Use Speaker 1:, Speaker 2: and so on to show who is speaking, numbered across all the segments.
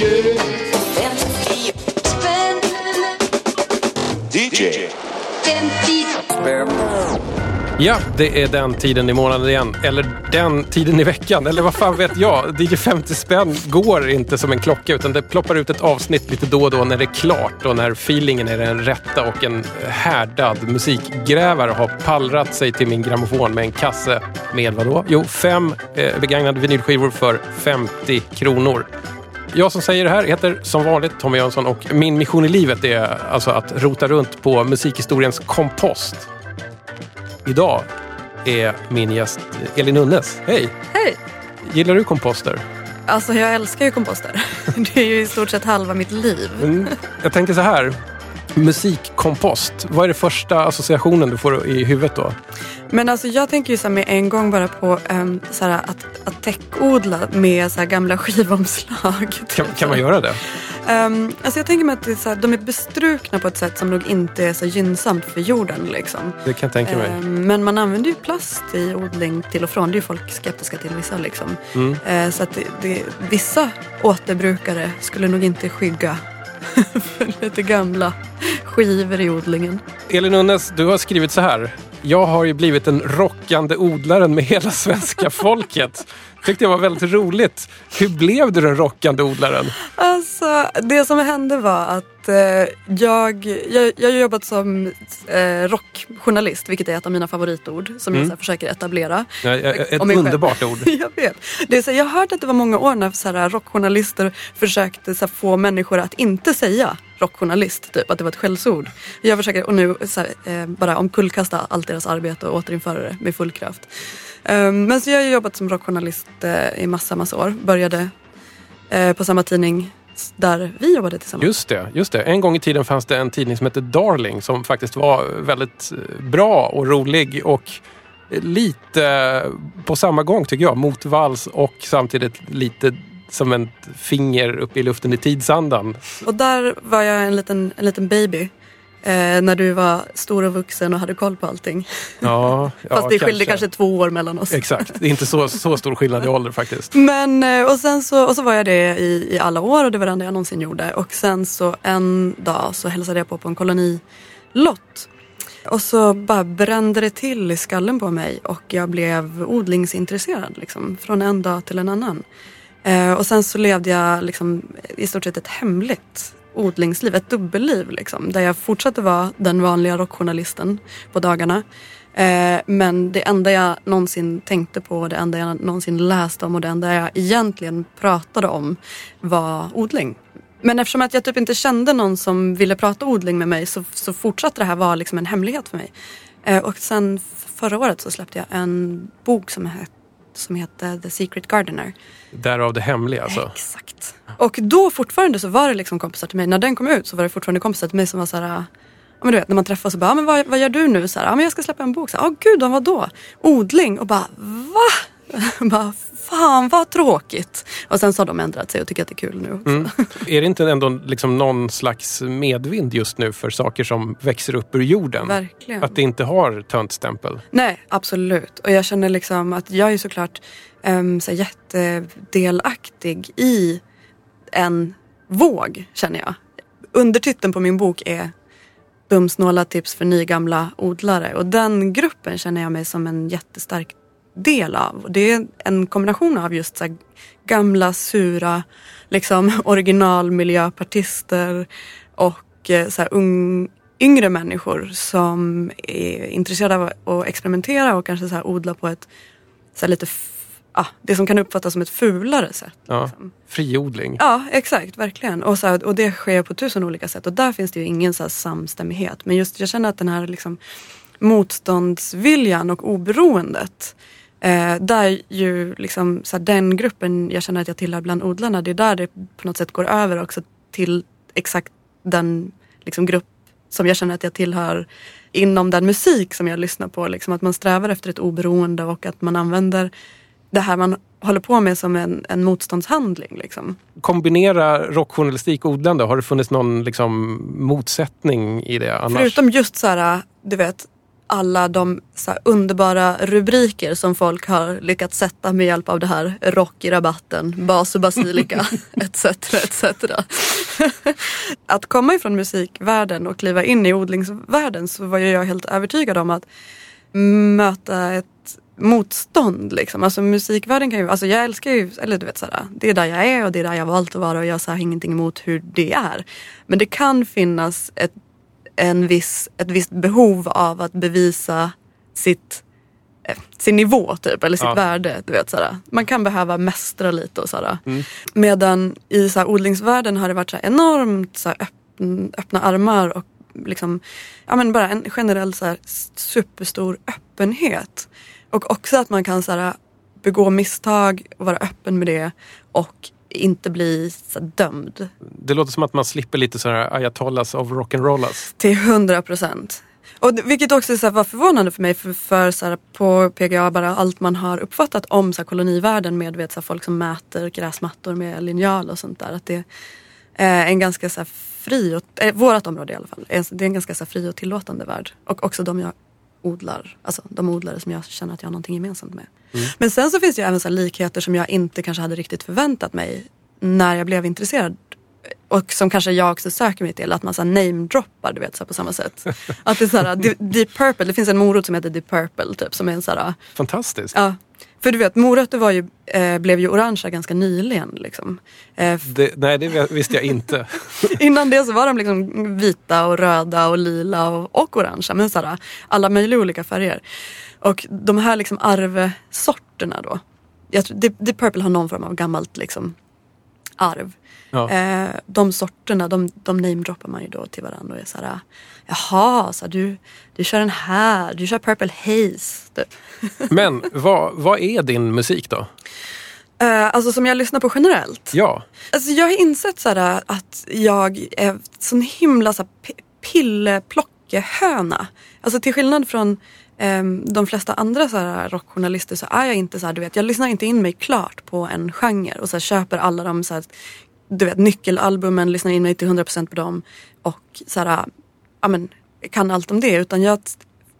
Speaker 1: DJ.
Speaker 2: Ja, det är den tiden i månaden igen. Eller den tiden i veckan. Eller vad fan vet jag? DJ 50 spänn går inte som en klocka utan det ploppar ut ett avsnitt lite då och då när det är klart och när feelingen är den rätta och en härdad musikgrävare har pallrat sig till min grammofon med en kasse med vadå? Jo, fem eh, begagnade vinylskivor för 50 kronor. Jag som säger det här heter som vanligt Tommy Jönsson och min mission i livet är alltså att rota runt på musikhistoriens kompost. Idag är min gäst Elin Unnes. Hej!
Speaker 3: Hej!
Speaker 2: Gillar du komposter?
Speaker 3: Alltså jag älskar ju komposter. Det är ju i stort sett halva mitt liv.
Speaker 2: Mm, jag tänker så här. Musikkompost. Vad är det första associationen du får i huvudet då?
Speaker 3: Men alltså jag tänker ju så med en gång bara på um, så här att, att täckodla med så här gamla skivomslag.
Speaker 2: Kan, kan man göra det?
Speaker 3: Um, alltså jag tänker mig att det är så här, de är bestrukna på ett sätt som nog inte är så gynnsamt för jorden. Liksom.
Speaker 2: Det kan jag tänka mig.
Speaker 3: Um, men man använder ju plast i odling till och från. Det är ju folk skeptiska till vissa. Liksom.
Speaker 2: Mm.
Speaker 3: Uh, så att det, det, vissa återbrukare skulle nog inte skygga för lite gamla skivor i odlingen.
Speaker 2: Elin Unnes, du har skrivit så här. Jag har ju blivit den rockande odlaren med hela svenska folket. Tyckte jag var väldigt roligt. Hur blev du den rockande odlaren?
Speaker 3: Alltså, det som hände var att eh, jag, jag, jag har jobbat som eh, rockjournalist, vilket är ett av mina favoritord som
Speaker 2: Mm.
Speaker 3: jag så här, försöker etablera.
Speaker 2: Ja, ja, Ett underbart ord.
Speaker 3: Jag vet. Det är så, här, jag har hört att det var många år när så här, rockjournalister försökte så här, få människor att inte säga rockjournalist, typ, att det var ett skällsord. Jag försöker och nu så här, eh, bara omkullkasta allt deras arbete och återinföra det med full kraft. Um, men så jag har jobbat som rockjournalist eh, i massa, massa år. Började eh, på samma tidning där vi jobbade tillsammans.
Speaker 2: Just det, just det. En gång i tiden fanns det en tidning som hette Darling som faktiskt var väldigt eh, bra och rolig och lite på samma gång tycker jag motvalls och samtidigt lite som en finger upp i luften i tidsandan.
Speaker 3: Och där var jag en liten, en liten baby. Eh, när du var stor och vuxen och hade koll på allting.
Speaker 2: Ja,
Speaker 3: Fast det skilde kanske två år mellan oss.
Speaker 2: Exakt, det är inte så, så stor skillnad i ålder faktiskt.
Speaker 3: Men eh, och sen så, och så var jag det i, i alla år och det var det enda jag någonsin gjorde. Och sen så en dag så hälsade jag på på en kolonilott. Och så bara brände det till i skallen på mig och jag blev odlingsintresserad liksom, från en dag till en annan. Eh, och sen så levde jag liksom, i stort sett ett hemligt odlingsliv, ett dubbelliv liksom, där jag fortsatte vara den vanliga rockjournalisten på dagarna. Eh, men det enda jag någonsin tänkte på, det enda jag någonsin läste om och det enda jag egentligen pratade om var odling. Men eftersom att jag typ inte kände någon som ville prata odling med mig så, så fortsatte det här vara liksom en hemlighet för mig. Eh, och sen förra året så släppte jag en bok som, het, som heter The Secret Gardener.
Speaker 2: Därav det hemliga alltså.
Speaker 3: Exakt. Och då fortfarande så var det liksom kompisar till mig. När den kom ut så var det fortfarande kompisar till mig som var så här. Ja, men du vet, när man träffas så bara, ja, men vad, vad gör du nu? Så här, ja, men jag ska släppa en bok. Så här, Ja, gud, vad då? Odling. Och bara, va? bara, fan vad tråkigt. Och sen så har de ändrat sig och tycker att det är kul nu också.
Speaker 2: Mm. Är det inte ändå liksom någon slags medvind just nu för saker som växer upp ur jorden?
Speaker 3: Verkligen.
Speaker 2: Att det inte har töntstämpel?
Speaker 3: Nej, absolut. Och jag känner liksom att jag är såklart um, så här jättedelaktig i en våg, känner jag. Undertiteln på min bok är Dumsnåla tips för nygamla odlare. Och den gruppen känner jag mig som en jättestark del av. Det är en kombination av just så här gamla, sura, liksom originalmiljöpartister och eh, så här ung, yngre människor som är intresserade av att experimentera och kanske så här odla på ett så här lite, ja, det som kan uppfattas som ett fulare sätt.
Speaker 2: Ja.
Speaker 3: liksom.
Speaker 2: Friodling?
Speaker 3: Ja, exakt, verkligen. Och, så här, och det sker på tusen olika sätt och där finns det ju ingen så samstämmighet. Men just jag känner att den här liksom, motståndsviljan och oberoendet Eh, där ju liksom, så här, den gruppen jag känner att jag tillhör bland odlarna, det är där det på något sätt går över också till exakt den liksom, grupp som jag känner att jag tillhör inom den musik som jag lyssnar på. Liksom, att man strävar efter ett oberoende och att man använder det här man håller på med som en, en motståndshandling. Liksom.
Speaker 2: Kombinera rockjournalistik och odlande, har det funnits någon liksom, motsättning i det annars?
Speaker 3: Förutom just så här, du vet, alla de underbara rubriker som folk har lyckats sätta med hjälp av det här rock i rabatten, bas och basilika etc. etc. att komma ifrån musikvärlden och kliva in i odlingsvärlden så var jag helt övertygad om att möta ett motstånd liksom. Alltså musikvärlden kan ju, alltså jag älskar ju, eller du vet såhär, det är där jag är och det är där jag valt att vara och jag har ingenting emot hur det är. Men det kan finnas ett, en viss, ett visst behov av att bevisa sitt eh, sin nivå typ, eller sitt
Speaker 2: Ja.
Speaker 3: värde. Du vet, såhär. Man kan behöva mästra lite och sådär. Medan i såhär, odlingsvärlden har det varit såhär, enormt såhär, öppn, öppna armar och liksom, ja, men bara en generell såhär, superstor öppenhet. Och också att man kan såhär, begå misstag och vara öppen med det och inte bli såhär, dömd.
Speaker 2: Det låter som att man slipper lite sådär ayatollahs of rock'n'rollas.
Speaker 3: Till hundra procent. Och vilket också så här, var förvånande för mig för, för så här, på PGA bara allt man har uppfattat om så här, kolonivärlden med vet, så här, folk som mäter gräsmattor med linjal och sånt där. Att det är en ganska så här, fri, och, eh, vårat område i alla fall, är- det är en ganska så här, fri och tillåtande värld. Och också de jag odlar, alltså de odlare som jag känner att jag har någonting gemensamt med. Men sen så finns det ju även så likheter som jag inte kanske hade riktigt förväntat mig när jag blev intresserad och som kanske jag också söker mig till, att man namedroppar du vet så på samma sätt. Att det är så här, Deep- Deep Purple, det finns en morot som heter Deep Purple typ som är en så här,
Speaker 2: Fantastiskt.
Speaker 3: ja. För du vet morötter var ju, eh, blev ju orangea ganska nyligen liksom. Eh,
Speaker 2: Det, nej, det visste jag inte.
Speaker 3: innan det så var de liksom vita och röda och lila och, och orangea. Men så här, alla möjliga olika färger. Och de här liksom arvsorterna då. Jag tror, Deep Purple har någon form av gammalt liksom arv.
Speaker 2: Ja.
Speaker 3: Eh, de sorterna, de, de namedroppar man ju då till varandra och är såhär, jaha, så här, du, du kör den här, du kör Purple Haze. Typ.
Speaker 2: Men vad, vad är din musik då?
Speaker 3: Eh, alltså som jag lyssnar på generellt.
Speaker 2: Ja,
Speaker 3: Alltså jag har insett såhär, att jag är sån himla så här, pi- pilleplockehöna. Alltså till skillnad från ehm, de flesta andra så här, rockjournalister så är jag inte så här, du vet, jag lyssnar inte in mig klart på en genre och så här, köper alla de så här, du vet, nyckelalbumen, lyssnar in mig till 100% på dem och så här, ja, men, kan allt om det. Utan jag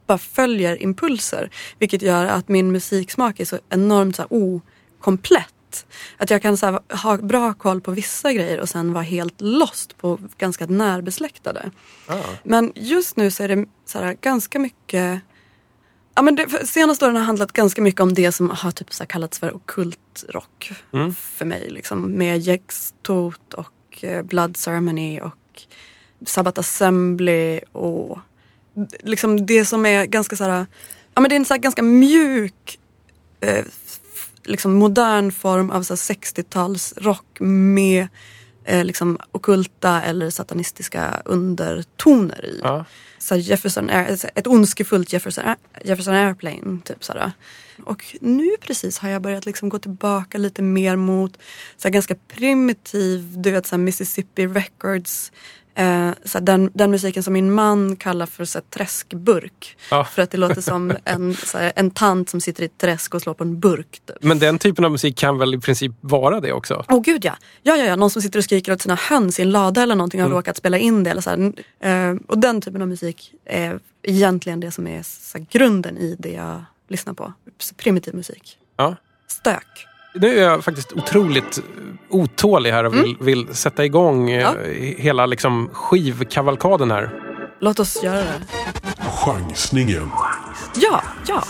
Speaker 3: bara följer impulser. Vilket gör att min musiksmak är så enormt så här, okomplett. Att jag kan så här, ha bra koll på vissa grejer och sen vara helt lost på ganska närbesläktade. Men just nu så är det så här, ganska mycket Ja, men det, senaste åren har handlat ganska mycket om det som har typ så kallats för ockult rock för mig. Liksom, med Jex Tot och eh, Blood Ceremony och Sabbath Assembly och liksom det som är ganska så här, ja men det är en så ganska mjuk eh, liksom modern form av så här 60-talsrock med eh, liksom okulta eller satanistiska undertoner i.
Speaker 2: Ja.
Speaker 3: Så Jefferson Air, ett ondskefullt Jefferson, Jefferson Airplane. Typ sådär. Och nu precis har jag börjat liksom gå tillbaka lite mer mot så här ganska primitiv, du vet så här Mississippi Records. Eh, så den, den musiken som min man kallar för så här, träskburk.
Speaker 2: Ja.
Speaker 3: För att det låter som en, här, en tant som sitter i ett träsk och slår på en burk. Typ.
Speaker 2: men den typen av musik kan väl i princip vara det också?
Speaker 3: Åh gud ja. ja! Ja, ja, Någon som sitter och skriker åt sina höns i en lada eller någonting har råkat spela in det. Eller så. Eh, och den typen av musik är egentligen det som är så här, grunden i det jag lyssnar på. Primitiv musik.
Speaker 2: Ja.
Speaker 3: Stök.
Speaker 2: Nu är jag faktiskt otroligt eh, otålig här och vill, vill sätta igång eh,
Speaker 3: Ja.
Speaker 2: hela liksom skivkavalkaden här.
Speaker 3: Låt oss göra det.
Speaker 1: Chansningen.
Speaker 3: Ja, ja.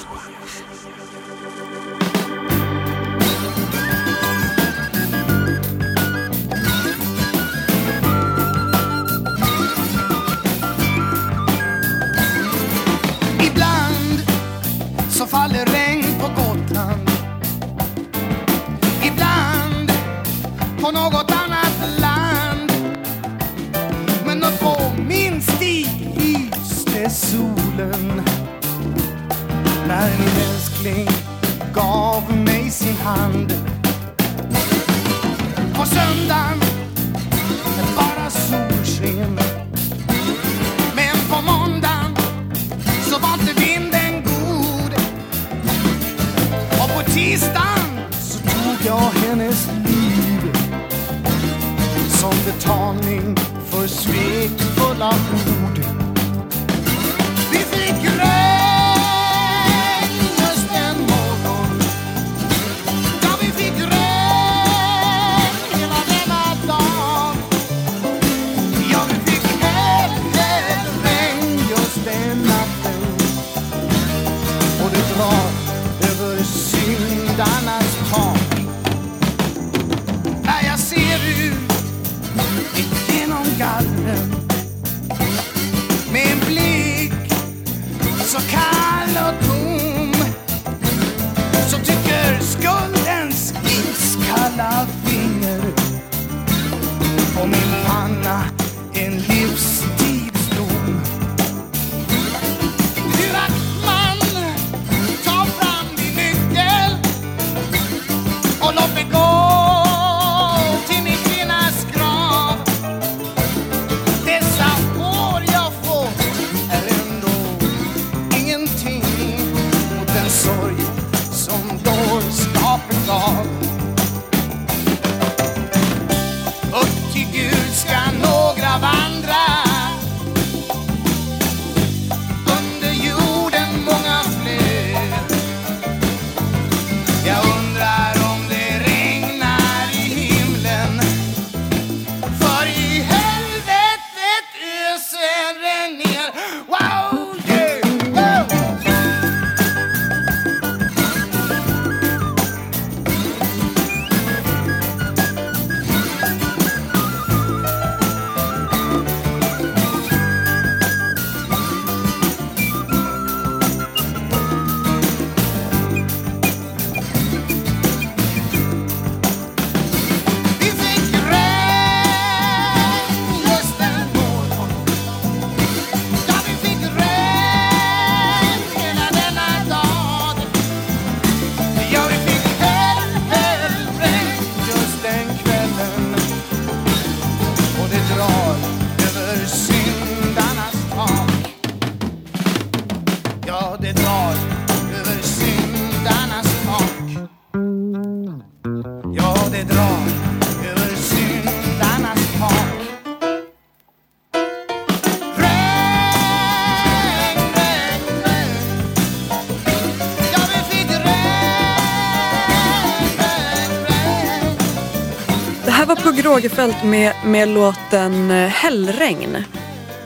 Speaker 3: Rogefeldt med, med låten eh, Hällregn.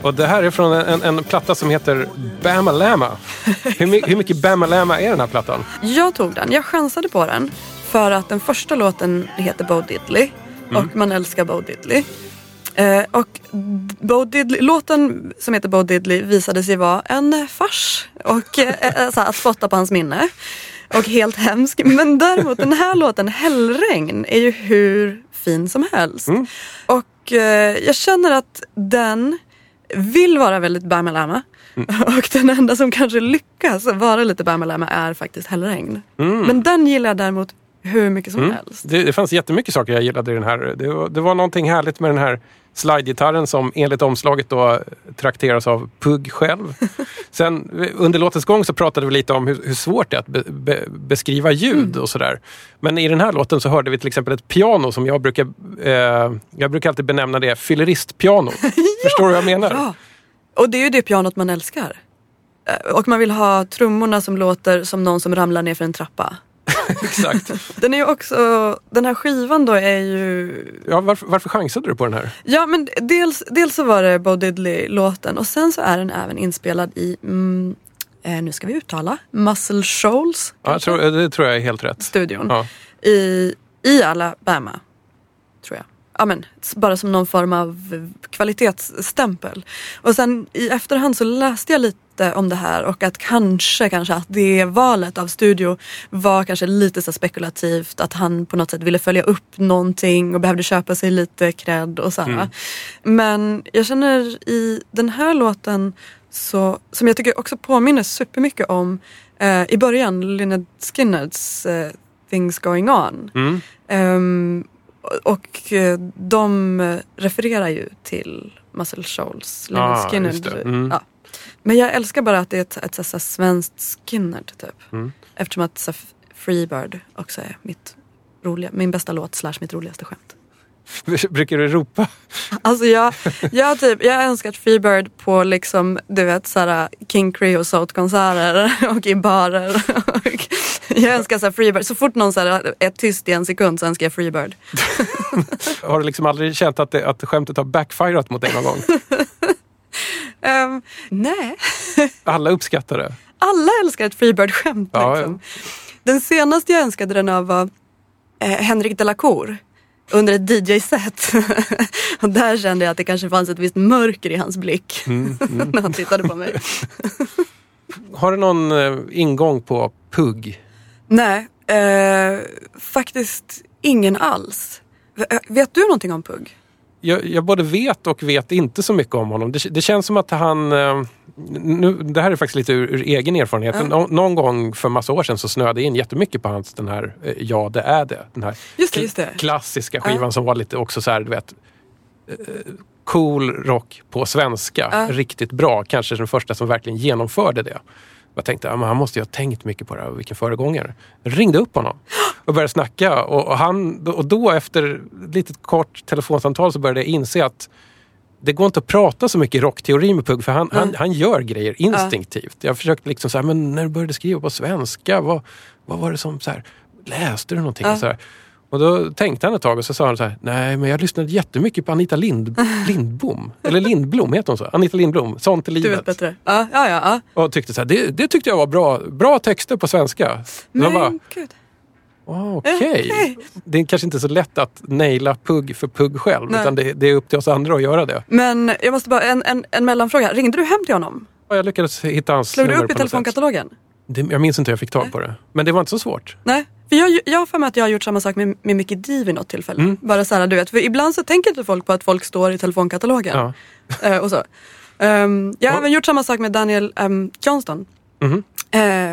Speaker 2: Och det här är från en, en platta som heter Bamalama. Hur, hur mycket Bamalama är den här plattan?
Speaker 3: Jag tog den, jag chansade på den för att den första låten heter Bo Diddley och man älskar Bo Diddley. Eh, och Bo Diddley, låten som heter Bo Diddley visade sig vara en fars och eh, eh, så här, att spotta på hans minne. Och helt hemsk. Men däremot den här låten Hällregn är ju hur fin som helst. Och eh, jag känner att den vill vara väldigt Bamalama. Och den enda som kanske lyckas vara lite Bamalama är faktiskt Hällregn. Men den gillar jag däremot hur mycket som helst.
Speaker 2: Det, det fanns jättemycket saker jag gillade i den här. Det det var någonting härligt med den här slide-gitarren som enligt omslaget då trakteras av Pugg själv. Sen under låtens gång så pratade vi lite om hur, hur svårt det är att be, be, beskriva ljud och sådär. Men i den här låten så hörde vi till exempel ett piano som jag brukar, eh, jag brukar alltid benämna det fylleristpiano. Förstår du vad jag menar?
Speaker 3: Ja. Och det är ju det pianot man älskar. Eh, Och man vill ha trummorna som låter som någon som ramlar ner för en trappa.
Speaker 2: Exakt.
Speaker 3: Den är ju också, den här skivan då är ju
Speaker 2: Ja, varför, varför chansade du på den här?
Speaker 3: Ja men dels, dels så var det Bo Diddley-låten och sen så är den även inspelad i, mm, eh, nu ska vi uttala, Muscle Shoals
Speaker 2: Ja, jag tror, det tror jag är helt rätt.
Speaker 3: studion
Speaker 2: Ja.
Speaker 3: i, i Alabama. Tror jag. Ja, men, bara som någon form av eh, kvalitetsstämpel. Och sen i efterhand så läste jag lite om det här och att kanske, kanske att det valet av studio var kanske lite så spekulativt. Att han på något sätt ville följa upp någonting och behövde köpa sig lite cred och så här. Men jag känner i den här låten så, som jag tycker också påminner supermycket om eh, i början, Lynyrd Skynyrd's eh, Things Going On.
Speaker 2: Mm.
Speaker 3: Ehm, och eh, de refererar ju till Muscle Shoals, Lynyrd
Speaker 2: Ah, det. Mm.
Speaker 3: Ja. Men jag älskar bara att det är ett, ett, ett, ett svenskt Skynyrd typ.
Speaker 2: Mm.
Speaker 3: Eftersom att så, här, Freebird också är mitt roliga, min bästa låt slash mitt roligaste skämt.
Speaker 2: Brukar du ropa?
Speaker 3: Alltså jag, jag, typ, jag har önskat Freebird på liksom, du vet, såhär King Creosote-konserter och i barer. Och jag önskar så Freebird, så fort någon så här är tyst i en sekund så önskar jag Freebird.
Speaker 2: Har du liksom aldrig känt att, det, att skämtet har backfirat mot dig någon gång?
Speaker 3: Ehm, nej,
Speaker 2: Alla uppskattar det.
Speaker 3: alla älskar ett Freebird-skämt.
Speaker 2: Ja,
Speaker 3: Liksom. Den senaste jag önskade den av var eh, Henrik de la Cour under ett DJ-set. och där kände jag att det kanske fanns ett visst mörker i hans blick när han tittade på mig.
Speaker 2: Har du någon eh, ingång på PUG?
Speaker 3: Nej, eh, faktiskt ingen alls. Eh, Vet du någonting om PUG?
Speaker 2: Jag, jag både vet och vet inte så mycket om honom. Det, det känns som att han... eh, Nu, det här är faktiskt lite ur, ur egen erfarenhet.
Speaker 3: Ja.
Speaker 2: Nå, någon gång för massa år sedan så snöade jag in jättemycket på hans den här eh, Ja, det är det. Den här
Speaker 3: Just det, just det.
Speaker 2: klassiska skivan
Speaker 3: Ja.
Speaker 2: som var lite också så här, du vet, cool rock på svenska.
Speaker 3: Ja.
Speaker 2: Riktigt bra. Kanske den första som verkligen genomförde det. Jag tänkte, ja, men han måste ju ha tänkt mycket på det här. Vilken föregångare. Jag ringde upp honom och började snacka. Och, och, han, och då efter ett litet kort telefonsamtal så började jag inse att det går inte att prata så mycket rockteori med Pugg för han, han, han gör grejer instinktivt. Jag försökte liksom så här, men när du började skriva på svenska, vad, vad var det som så här, läste du någonting?
Speaker 3: Ja.
Speaker 2: Så här. Och då tänkte han ett tag och så sa han så här, nej men jag lyssnade jättemycket på Anita Lind, Lindbom. Eller Lindblom, heter hon så? Anita Lindblom, Sånt i
Speaker 3: Du vet
Speaker 2: livet.
Speaker 3: bättre. Ja, ja, ja. ja.
Speaker 2: Och tyckte så här, det, det tyckte jag var bra, bra texter på svenska. Men, bara,
Speaker 3: gud.
Speaker 2: "Ah, okej.
Speaker 3: Okej.
Speaker 2: Det är kanske inte så lätt att naila Pugg för Pugg själv.
Speaker 3: Nej.
Speaker 2: Utan det, det är upp till oss andra att göra det.
Speaker 3: Men jag måste bara, en, en, en mellanfråga. Ringde du hem till honom?
Speaker 2: Och jag lyckades hitta hans
Speaker 3: Slog du
Speaker 2: nummer
Speaker 3: upp i telefonkatalogen?
Speaker 2: Det, jag minns inte hur jag fick tag på det. Men det var inte så svårt.
Speaker 3: Nej, för jag, jag har för mig att jag har gjort samma sak med, med Mickey D vid något tillfälle.
Speaker 2: Mm.
Speaker 3: Bara så här, du vet, för ibland så tänker inte folk på att folk står i telefonkatalogen.
Speaker 2: Ja.
Speaker 3: Eh, och så. Ehm, jag har även gjort samma sak med Daniel ehm, Johnston.
Speaker 2: Mhm.
Speaker 3: Eh,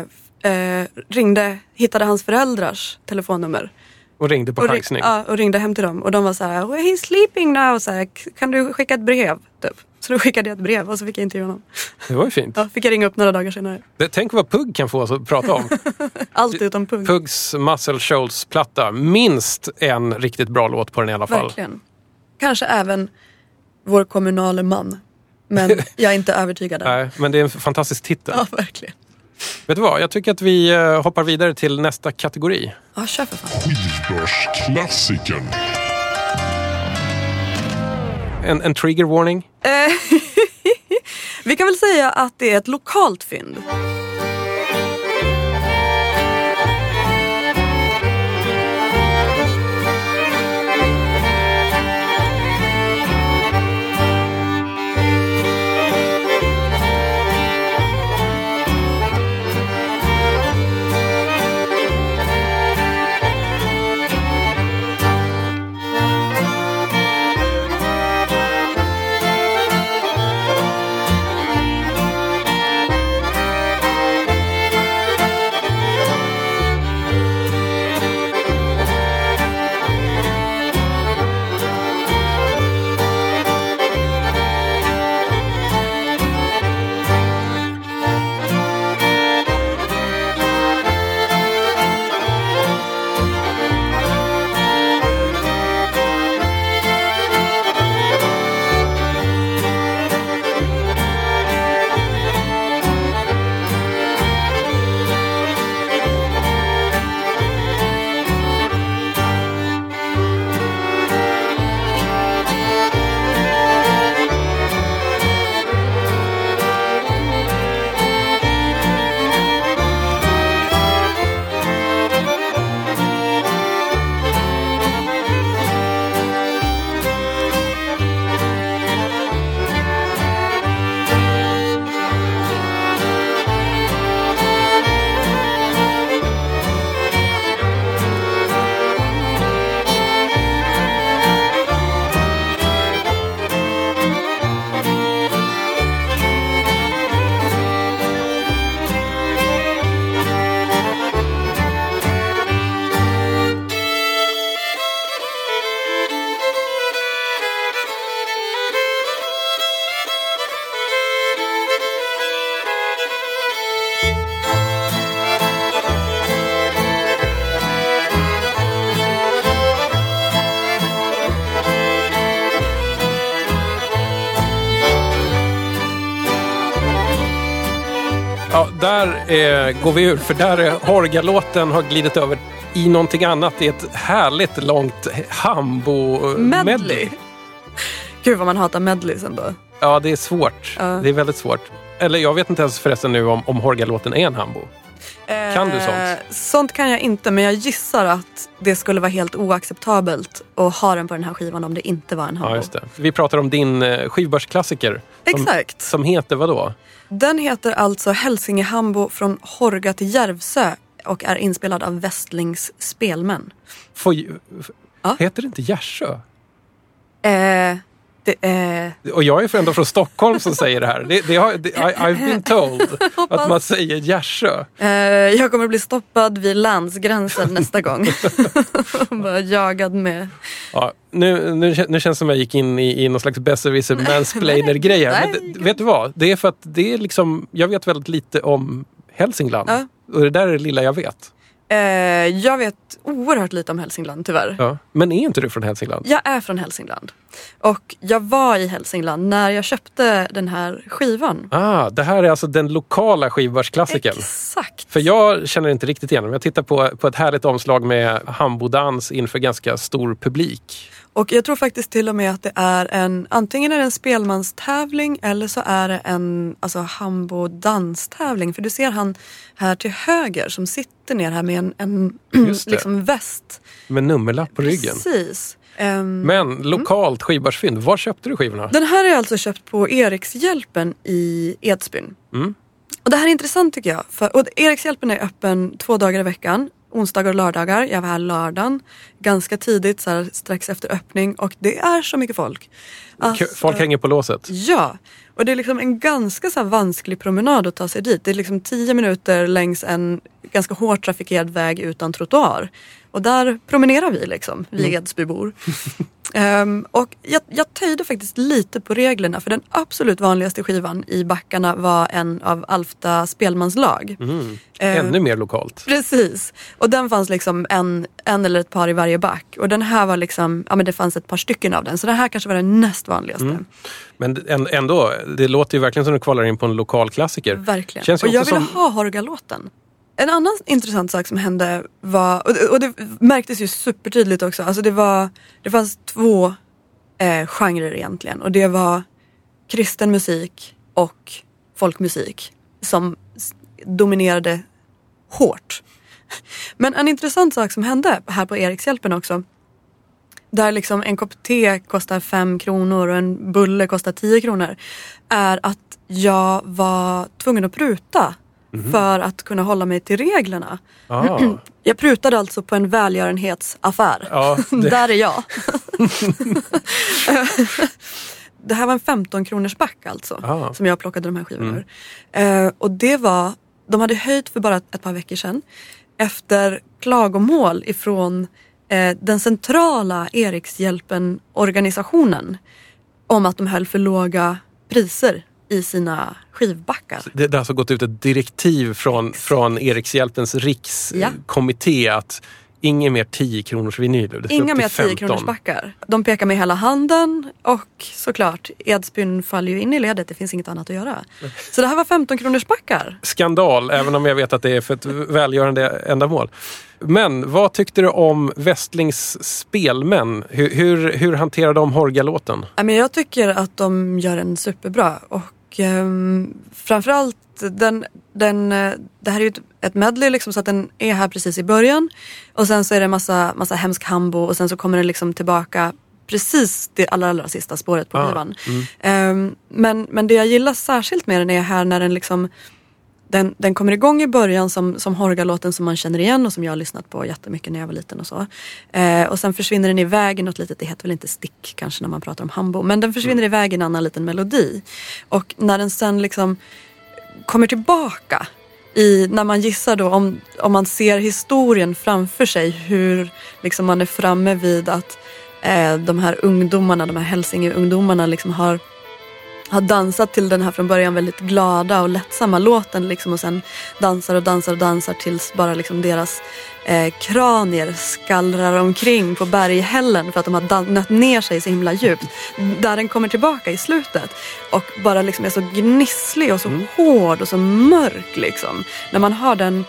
Speaker 3: eh, ringde, hittade hans föräldrars telefonnummer.
Speaker 2: Och ringde på chansning.
Speaker 3: ja, och ringde hem till dem. Och de var så här, "Well, he's sleeping now. Så här, kan du skicka ett brev? Så då skickade jag ett brev och så fick jag intervjua honom.
Speaker 2: Det var ju fint.
Speaker 3: Ja, fick jag ringa upp några dagar senare.
Speaker 2: Det, tänk vad Pugg kan få oss att prata om.
Speaker 3: Allt utom punkt.
Speaker 2: Puggs Muscle Shoals-platta. Minst en riktigt bra låt på den i alla fall.
Speaker 3: Verkligen. Kanske även vår kommunale man. Men jag är inte övertygad än.
Speaker 2: Nej, men det är en fantastisk titel.
Speaker 3: Ja, verkligen.
Speaker 2: Vet du vad? Jag tycker att vi eh, hoppar vidare till nästa kategori.
Speaker 3: Ja, kör för fan.
Speaker 1: Skivbörsklassikern.
Speaker 2: En, en trigger warning.
Speaker 3: Eh, vi kan väl säga att det är ett lokalt fynd.
Speaker 2: Går vi ur, för där är Horga-låten har glidit över i någonting annat. I ett härligt långt hambo-medley.
Speaker 3: Medley. Gud vad man hatar medleys ändå.
Speaker 2: Ja, det är svårt.
Speaker 3: Ja.
Speaker 2: Det är väldigt svårt. Eller jag vet inte ens förresten nu om, om Horga-låten är en hambo. Kan du sånt?
Speaker 3: Sånt kan jag inte men jag gissar att det skulle vara helt oacceptabelt att ha den på den här skivan om det inte var en hambo.
Speaker 2: Ja, just det. Vi pratar om din eh, skivbörsklassiker. Som,
Speaker 3: Exakt.
Speaker 2: Som heter vad då?
Speaker 3: Den heter alltså Hälsingehambo från Horga till Järvsö och är inspelad av Westlings spelmän.
Speaker 2: Får,
Speaker 3: Ja.
Speaker 2: Heter det inte Gärsjö?
Speaker 3: Eh, det, eh,
Speaker 2: Och jag är ändå från Stockholm som säger det här. Det, det har, det, I, I've been told att man säger Gärsjö.
Speaker 3: eh, jag kommer bli stoppad vid landsgränsen nästa gång. Bara jagad med...
Speaker 2: Ja, nu, nu, nu känns det som jag gick in i, i någon slags besserwisser mansplainer grej här. Men vet du vad? Det är för att det är liksom, jag vet väldigt lite om Hälsingland.
Speaker 3: Ja.
Speaker 2: Och det där är det lilla jag vet.
Speaker 3: Eh, jag vet oerhört lite om Hälsingland tyvärr.
Speaker 2: Ja. Men är inte du från Hälsingland?
Speaker 3: Jag är från Hälsingland. Och jag var i Hälsingland när jag köpte den här skivan.
Speaker 2: Ah, det här är alltså den lokala skivbörsklassikern.
Speaker 3: Exakt.
Speaker 2: För jag känner inte riktigt igen den. Jag tittar på, på ett härligt omslag med hambodans inför ganska stor publik.
Speaker 3: Och jag tror faktiskt till och med att det är en, antingen är det en spelmanstävling eller så är det en alltså, hambo danstävling. För du ser han här till höger som sitter ner här med en, en liksom väst.
Speaker 2: Med nummerlapp på ryggen.
Speaker 3: Precis. Ehm,
Speaker 2: Men lokalt skivbörsfynd. Var köpte du skivorna?
Speaker 3: Den här är jag alltså köpt på Erikshjälpen i Edsbyn.
Speaker 2: Mm.
Speaker 3: Och det här är intressant tycker jag. För, och Erikshjälpen är öppen två dagar i veckan. Onsdagar och lördagar. Jag var här lördagen. Ganska tidigt, så här, strax efter öppning. Och det är så mycket folk. Alltså,
Speaker 2: Folk hänger på låset.
Speaker 3: Ja, och det är liksom en ganska så här vansklig promenad att ta sig dit. Det är liksom tio minuter längs en ganska hårt trafikerad väg utan trottoar. Och där promenerar vi liksom, vi Edsbybor. Ehm, och jag, jag töjde faktiskt lite på reglerna för den absolut vanligaste skivan i backarna var en av Alfta spelmanslag.
Speaker 2: Mm.
Speaker 3: Ehm,
Speaker 2: Ännu mer lokalt.
Speaker 3: Precis. Och den fanns liksom en, en eller ett par i varje back. Och den här var liksom, ja men det fanns ett par stycken av den. Så den här kanske var den näst vanligaste.
Speaker 2: Mm. Men än- ändå, det låter ju verkligen som du kvalar in på en lokal klassiker.
Speaker 3: Verkligen.
Speaker 2: Känns
Speaker 3: och jag ville
Speaker 2: som-
Speaker 3: ha Horga-låten. En annan intressant sak som hände var, och det, och det märktes ju supertydligt också, alltså det var, det fanns två eh, genrer egentligen och det var kristen musik och folkmusik som dominerade hårt. Men en intressant sak som hände här på Erikshjälpen också där liksom en kopp te kostar fem kronor och en bulle kostar 10 kronor. Är att jag var tvungen att pruta för att kunna hålla mig till reglerna.
Speaker 2: Ah.
Speaker 3: Jag prutade alltså på en välgörenhetsaffär.
Speaker 2: Ja, det-
Speaker 3: Där är jag. det här var en 15 kronors back alltså.
Speaker 2: Ah.
Speaker 3: Som jag plockade de här skivorna ur. Eh, och det var, de hade höjt för bara ett par veckor sedan. Efter klagomål ifrån eh, den centrala Erikshjälpen-organisationen. Om att de höll för låga priser i sina skivbackar.
Speaker 2: Det, det har alltså gått ut ett direktiv från, från Erikshjälpens rikskommitté att inget mer 10 kronors vinyl. Det ska
Speaker 3: Inga mer
Speaker 2: till
Speaker 3: 10 kronors backar. De pekar med hela handen och såklart Edsbyn faller ju in i ledet. Det finns inget annat att göra. Så det här var 15 kronors backar.
Speaker 2: Skandal, även om jag vet att det är för ett välgörande ändamål. Men vad tyckte du om Westlings spelmän? Hur, hur, hur hanterade de Horga-låten?
Speaker 3: Ja, jag tycker att de gör en superbra och um, framförallt den, den, eh, det här är ju ett, medley liksom så att den är här precis i början. Och sen så är det massa, massa hemsk hambo och sen så kommer den liksom tillbaka precis det allra, allra sista spåret på
Speaker 2: Ah,
Speaker 3: skivan. Ehm, men, men det jag gillar särskilt med den är här när den liksom den, den kommer igång i början som, som Horga-låten som man känner igen och som jag har lyssnat på jättemycket när jag var liten och så. Eh, och sen försvinner den iväg i något litet, det heter väl inte stick kanske när man pratar om hambo, men den försvinner iväg i en annan liten melodi. Och när den sen liksom kommer tillbaka i, när man gissar då om, om man ser historien framför sig hur liksom man är framme vid att eh, de här ungdomarna, de här Hälsingeungdomarna liksom har har dansat till den här från början väldigt glada och lättsamma låten liksom och sen dansar och dansar och dansar tills bara liksom deras eh, kranier skallrar omkring på berghällen för att de har nött ner sig så himla djupt. Där den kommer tillbaka i slutet och bara liksom är så gnisslig och så hård och så mörk liksom. När man har den,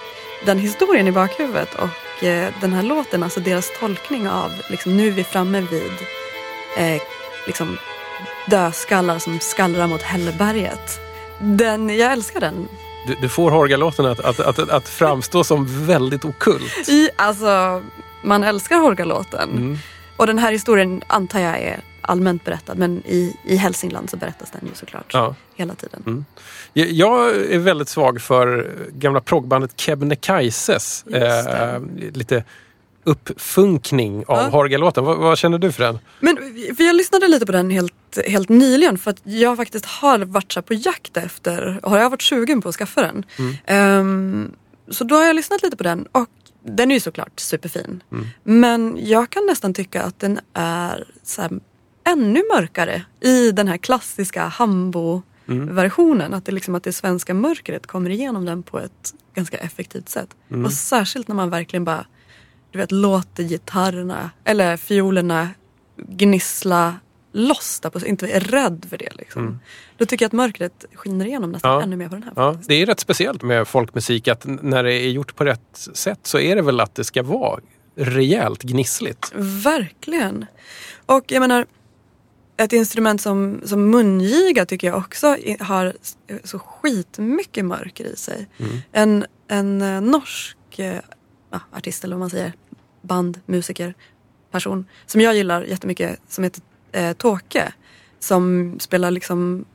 Speaker 3: den historien i bakhuvudet och eh, den här låten, alltså deras tolkning av liksom nu är vi framme vid eh, liksom dödskallar som skallrar mot Hälleberget. Den, jag älskar den.
Speaker 2: Du, du får Horga-låten att, att, att, att framstå som väldigt okult.
Speaker 3: I, alltså, man älskar Horga-låten.
Speaker 2: Mm.
Speaker 3: Och den här historien antar jag är allmänt berättad men i, i Hälsingland så berättas den ju såklart
Speaker 2: Ja.
Speaker 3: hela tiden.
Speaker 2: Mm. Jag- är väldigt svag för gamla proggbandet Kebnekaises eh, lite uppfunkning av
Speaker 3: Ja.
Speaker 2: Horga-låten. Vad, vad känner du för den?
Speaker 3: Men för jag lyssnade lite på den helt, helt nyligen för att jag faktiskt har varit på jakt efter, har jag varit sugen på att skaffa den. Ehm, så då har jag lyssnat lite på den och den är ju såklart superfin. Men jag kan nästan tycka att den är här, ännu mörkare i den här klassiska Hambo-versionen. Att det, liksom, att det svenska mörkret kommer igenom den på ett ganska effektivt sätt. Och särskilt när man verkligen bara du vet, låter gitarrerna eller fiolerna gnissla loss där på, inte är rädd för det. Liksom. Då tycker jag att mörkret skiner igenom nästan
Speaker 2: Ja.
Speaker 3: ännu mer på den här.
Speaker 2: Ja, det är rätt speciellt med folkmusik att när det är gjort på rätt sätt så är det väl att det ska vara rejält gnissligt.
Speaker 3: Verkligen. Och jag menar, ett instrument som, som mungiga tycker jag också har så skitmycket mörker i sig. En, en eh, norsk eh, ja, artist eller vad man säger, band, musiker, person som jag gillar jättemycket som heter eh, Tåke. Som spelar liksom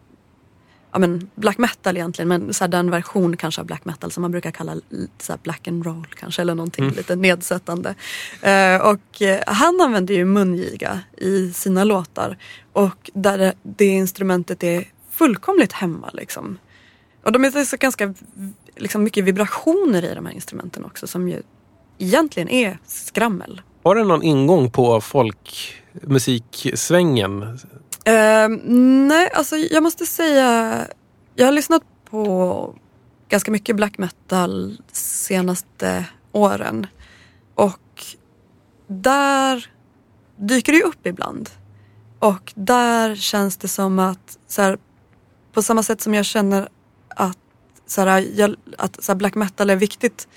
Speaker 3: ja, men black metal egentligen men så den version kanske av black metal som man brukar kalla så black and roll kanske eller någonting lite nedsättande. Eh, och eh, han använder ju mungiga i sina låtar och där det, det instrumentet är fullkomligt hemma liksom. Och de är så ganska liksom, mycket vibrationer i de här instrumenten också som ju egentligen är skrammel.
Speaker 2: Har den någon ingång på folkmusiksvängen?
Speaker 3: Eh, nej, alltså jag måste säga, jag har lyssnat på ganska mycket black metal senaste åren. Och där dyker det ju upp ibland. Och där känns det som att, så här, på samma sätt som jag känner att, så här, jag, att så här, black metal är viktigt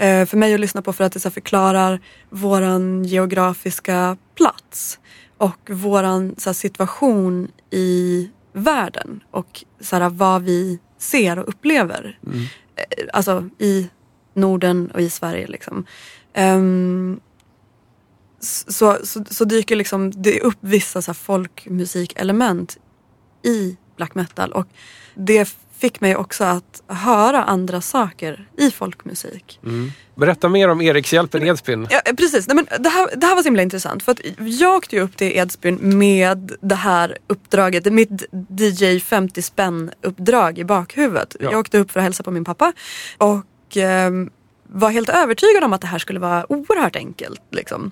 Speaker 3: för mig att lyssna på för att det så förklarar våran geografiska plats och våran så situation i världen och så här, vad vi ser och upplever. Eh, Alltså i Norden och i Sverige. Liksom. Ehm, så, så, så dyker liksom det upp vissa så folkmusikelement i black metal och det fick mig också att höra andra saker i folkmusik.
Speaker 2: Berätta mer om Erikshjälpen Edsbyn.
Speaker 3: Ja, eh, precis. Nej, men det, här, det här var så himla intressant. För att jag åkte ju upp till Edsbyn med det här uppdraget, mitt DJ 50 spänn uppdrag i bakhuvudet.
Speaker 2: Ja.
Speaker 3: Jag åkte upp för att hälsa på min pappa och ehm, var helt övertygad om att det här skulle vara oerhört enkelt. Liksom.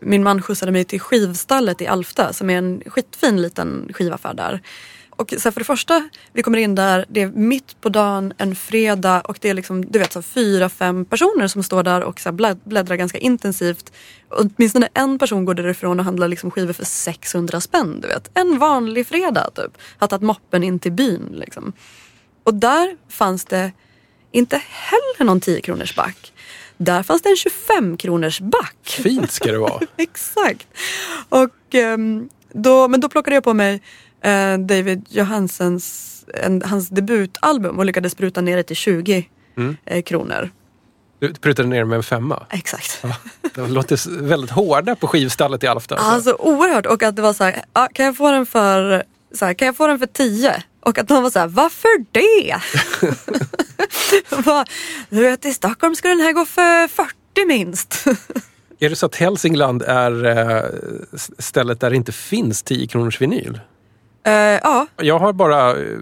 Speaker 3: Min man skjutsade mig till skivstallet i Alfta som är en skitfin liten skivaffär där. Och så här, för det första, vi kommer in där, det är mitt på dagen, en fredag och det är liksom, du vet, så här, fyra, fem personer som står där och så här, bläd- bläddrar ganska intensivt. Och åtminstone en person går därifrån och handlar liksom skivor för 600 spänn. Du vet. En vanlig fredag typ. Har tagit moppen in till byn. Liksom. Och där fanns det inte heller någon 10 kronors back. Där fanns det en 25 kronors back.
Speaker 2: Fint ska det vara.
Speaker 3: Exakt. Och, ehm, då, men då plockade jag på mig eh, David Johansens en, hans debutalbum och lyckades spruta ner det till 20 eh, kronor.
Speaker 2: Du prutade ner med en femma.
Speaker 3: Exakt.
Speaker 2: De låter väldigt hårda på skivstallet i Alfta. Alltså.
Speaker 3: Alltså oerhört. Och att det var så här, ah, kan jag få den för så här, kan jag få den för 10? Och att de var så här, varför det? Bara, du vet i Stockholm ska den här gå för 40 minst.
Speaker 2: Är det så att Hälsingland är eh, stället där det inte finns 10 kronors vinyl?
Speaker 3: Eh, ja,
Speaker 2: Jag har bara eh,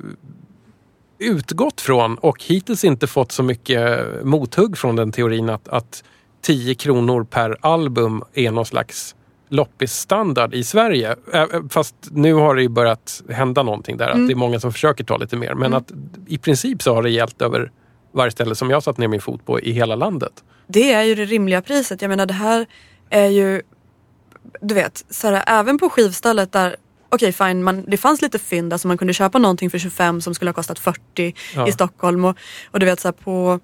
Speaker 2: utgått från och hittills inte fått så mycket mothugg från den teorin att, att 10 kronor per album är någon slags loppisstandard i Sverige. Ä, Fast nu har det ju börjat hända någonting där. Att det är många som försöker ta lite mer. Men att i princip så har det gällt över varje ställe som jag satt ner min fot på i hela landet.
Speaker 3: det är ju det rimliga priset. Jag menar det här är ju, du vet, så här, även på skivstället där Okej fine, man, det fanns lite fynd, alltså man kunde köpa någonting för 25 som skulle ha kostat 40
Speaker 2: Ja.
Speaker 3: i Stockholm. Och, och du vet så här, på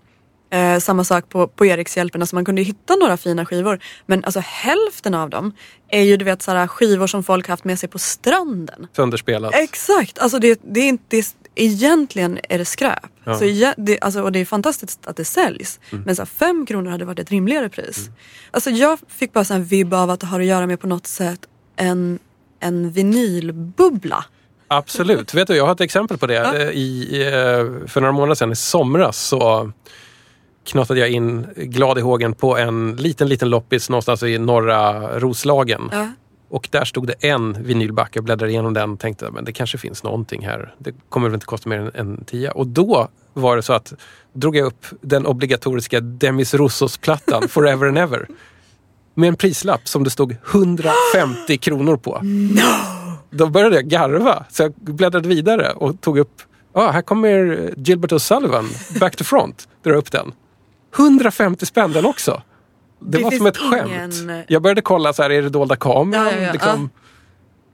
Speaker 3: eh, samma sak på, på Erikshjälpen, alltså man kunde hitta några fina skivor. Men alltså hälften av dem är ju du vet så här, skivor som folk haft med sig på stranden.
Speaker 2: Sönderspelat.
Speaker 3: Exakt, alltså det, det är inte, det är egentligen är det skräp.
Speaker 2: Ja.
Speaker 3: Så det, alltså, och det är fantastiskt att det säljs.
Speaker 2: Mm.
Speaker 3: Men så här, fem kronor hade varit ett rimligare pris. Alltså, jag fick bara en vibb av att det har att göra med på något sätt en, en vinylbubbla.
Speaker 2: Absolut. Vet du, jag har ett exempel på det.
Speaker 3: Ja.
Speaker 2: Eh, I, eh, för några månader sedan, i somras, så knatade jag in glad i hågen på en liten, liten loppis någonstans i norra Roslagen.
Speaker 3: Ja.
Speaker 2: Och där stod det en vinylback. Jag bläddrade igenom den och tänkte men det kanske finns någonting här. Det kommer väl inte kosta mer än en tia. Och då var det så att drog jag upp den obligatoriska Demis Roussos-plattan Forever and Ever. Med en prislapp som det stod 150 kronor på. Då började jag garva. Så jag bläddrade vidare och tog upp, ah, här kommer Gilbert O'Sullivan, Back to Front. Drar upp den. 150 spänn den också. Det,
Speaker 3: Det
Speaker 2: var som ett skämt.
Speaker 3: ingen-
Speaker 2: Jag började kolla, så här, är det dolda kameran?
Speaker 3: Ja, ja, ja.
Speaker 2: Liksom.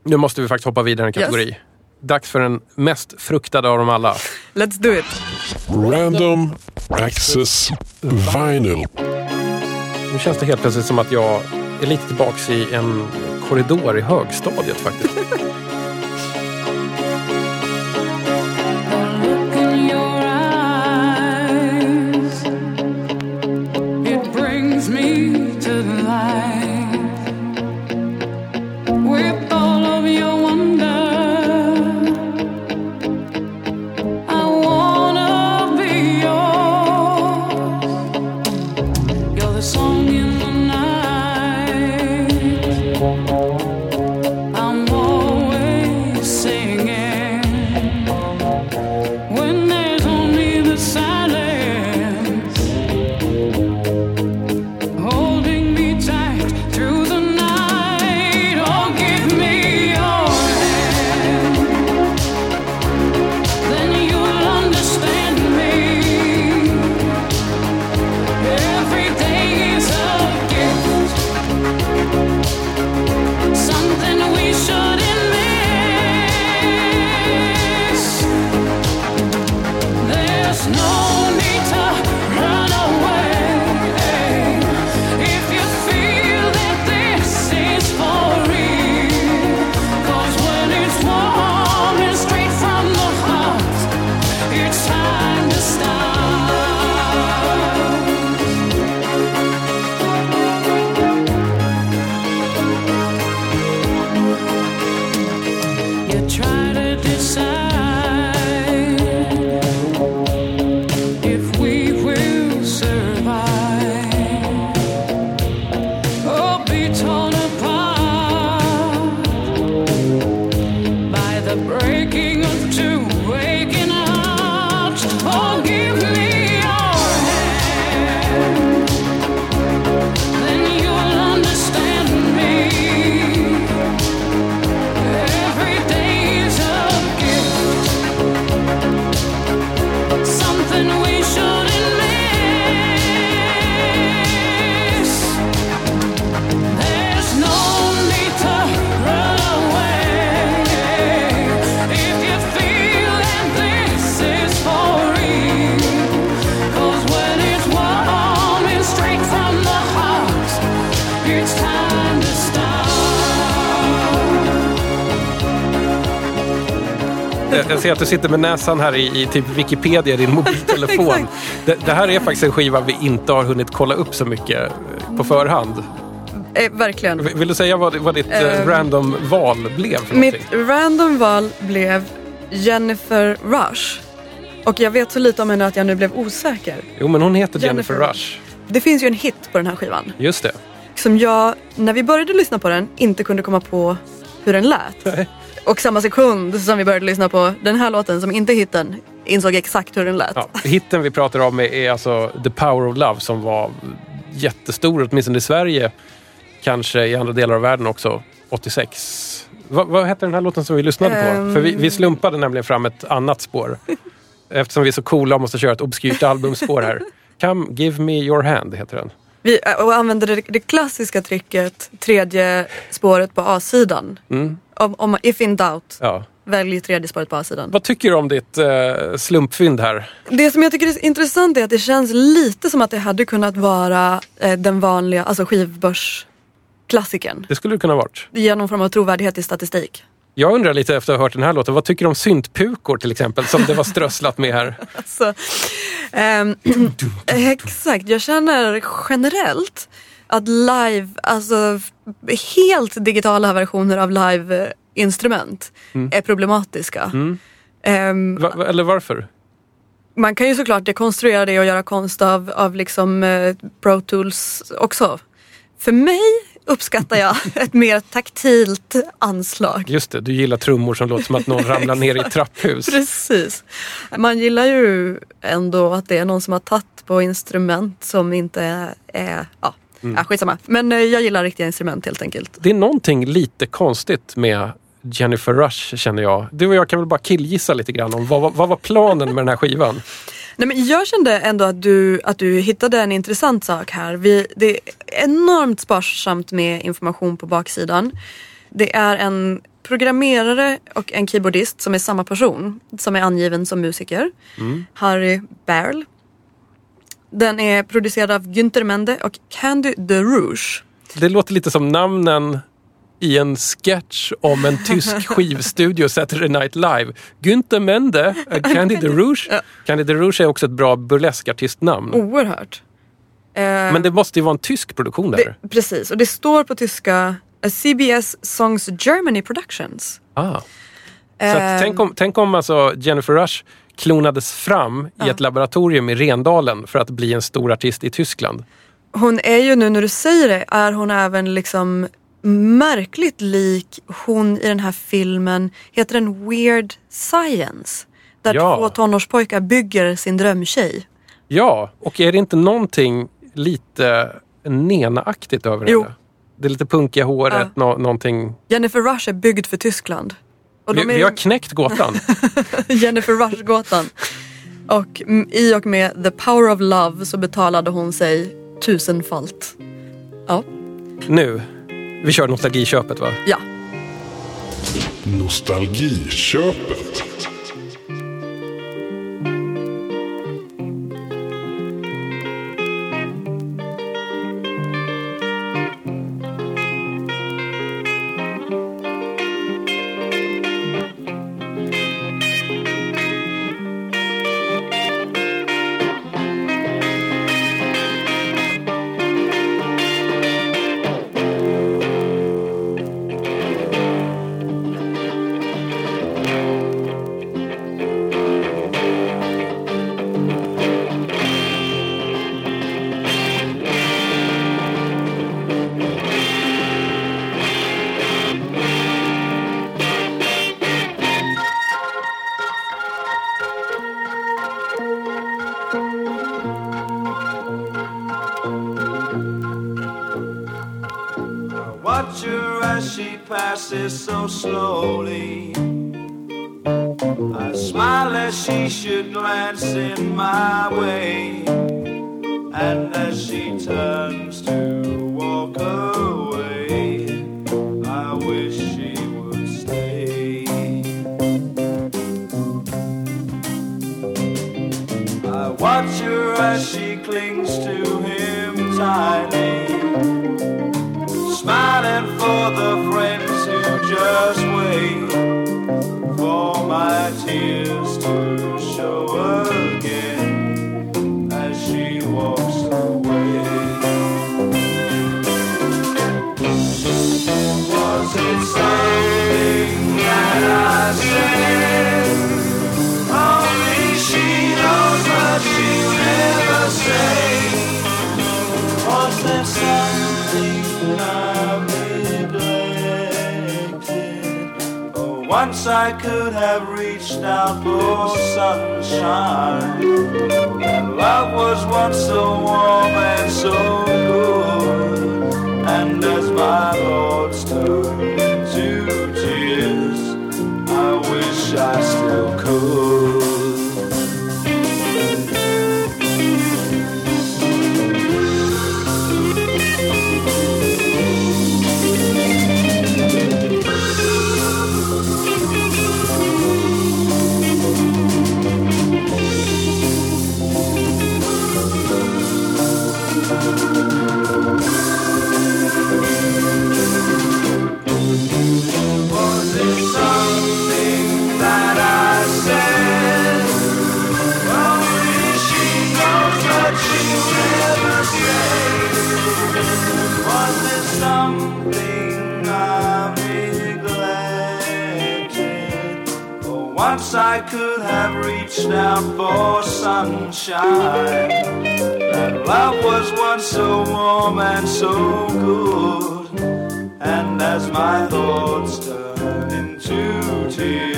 Speaker 2: Nu måste vi faktiskt hoppa vidare en kategori. Dags för den mest fruktade av dem alla.
Speaker 3: Let's do it.
Speaker 1: Random Access Vinyl.
Speaker 2: Nu känns det helt plötsligt som att jag är lite tillbaks i en korridor i högstadiet faktiskt.
Speaker 4: It brings me to life
Speaker 2: ser att du sitter med näsan här i, i typ Wikipedia i din mobiltelefon. Det, det här är faktiskt en skiva vi inte har hunnit kolla upp så mycket eh, på förhand.
Speaker 3: Eh, verkligen.
Speaker 2: V- Vill du säga vad, vad ditt eh,
Speaker 3: Ehm,
Speaker 2: random val blev för
Speaker 3: Mitt
Speaker 2: någonting?
Speaker 3: random val blev Jennifer Rush. Och jag vet så lite om henne att jag nu blev osäker.
Speaker 2: Jo, men hon heter Jennifer,
Speaker 3: Jennifer
Speaker 2: Rush.
Speaker 3: Det finns ju en hit på den här skivan.
Speaker 2: Just det.
Speaker 3: Som jag, när vi började lyssna på den, inte kunde komma på hur den lät.
Speaker 2: Nej.
Speaker 3: Och samma sekund som vi började lyssna på den här låten, som inte är hitten, insåg exakt hur den lät.
Speaker 2: Ja, hitten vi pratar om är, alltså The Power of Love som var jättestor, åtminstone i Sverige. Kanske i andra delar av världen också, 86. Va, vad hette den här låten som vi lyssnade på?
Speaker 3: Ehm.
Speaker 2: För vi, vi slumpade nämligen fram ett annat spår. Eftersom vi är så coola och måste köra ett obskyrt albumspår här. Come give me your hand heter den.
Speaker 3: Vi och använde det, det klassiska tricket, tredje spåret på A-sidan.
Speaker 2: Mm.
Speaker 3: Om, om if in doubt,
Speaker 2: Ja.
Speaker 3: välj tredje spåret på A-sidan.
Speaker 2: Vad tycker du om ditt eh, slumpfynd här?
Speaker 3: Det som jag tycker är intressant är att det känns lite som att det hade kunnat vara eh, den vanliga, alltså skivbörsklassikern.
Speaker 2: Det skulle det kunna varit.
Speaker 3: Genom form av trovärdighet i statistik.
Speaker 2: Jag undrar lite efter att ha hört den här låten, vad tycker du om syntpukor till exempel, som det var strösslat med här?
Speaker 3: Alltså, ehm, exakt, jag känner generellt att live, alltså helt digitala versioner av live-instrument är problematiska. Ehm,
Speaker 2: Va, va- eller varför?
Speaker 3: man kan ju såklart dekonstruera det och göra konst av, av liksom, eh, Pro Tools också. För mig uppskattar jag ett mer taktilt anslag.
Speaker 2: Just det, du gillar trummor som låter som att någon ramlar ner i ett trapphus.
Speaker 3: Precis. Man gillar ju ändå att det är någon som har tagit på instrument som inte är, ja, ja, skitsamma. Men eh, jag gillar riktiga instrument helt enkelt.
Speaker 2: Det är någonting lite konstigt med Jennifer Rush känner jag. Du och jag kan väl bara killgissa lite grann om vad, vad var planen med den här skivan?
Speaker 3: Nej, men jag kände ändå att du, att du hittade en intressant sak här. Vi, det är enormt sparsamt med information på baksidan. Det är en programmerare och en keyboardist som är samma person som är angiven som musiker. Harry Barrel. Den är producerad av Günther Mende och Candy de Rouge.
Speaker 2: Det låter lite som namnen i en sketch om en tysk skivstudio Saturday Night Live. Günther Mende, eh, Candy the Rouge. Candy the Rouge är också ett bra burleskartistnamn.
Speaker 3: Oerhört. Eh,
Speaker 2: Men det måste ju vara en tysk produktion där.
Speaker 3: det, precis, och det står på tyska eh, CBS Songs Germany Productions.
Speaker 2: Ah. Så att, tänk om, tänk om alltså Jennifer Rush klonades fram i ett laboratorium i Rendalen för att bli en stor artist i Tyskland.
Speaker 3: Hon är ju nu när du säger det, är hon även liksom märkligt lik hon i den här filmen, heter den Weird Science? Där
Speaker 2: Ja.
Speaker 3: två tonårspojkar bygger sin drömtjej.
Speaker 2: Ja, och är det inte någonting lite Nena-aktigt över
Speaker 3: Jo.
Speaker 2: henne? Det är lite punkiga håret, nå- någonting.
Speaker 3: Jennifer Rush är byggd för Tyskland.
Speaker 2: Vi,
Speaker 3: är
Speaker 2: vi har knäckt gåtan.
Speaker 3: Jennifer Rush-gåtan. Och i och med The Power of Love så betalade hon sig tusenfalt. Ja,
Speaker 2: nu, vi kör nostalgiköpet va?
Speaker 3: ja.
Speaker 1: Nostalgiköpet.
Speaker 5: I could have reached out for sunshine. And love was once so warm and so good. And as my thoughts turn to tears, I wish I still could. I could have reached out for sunshine. That love was once so warm and so good. And as my thoughts turn into tears,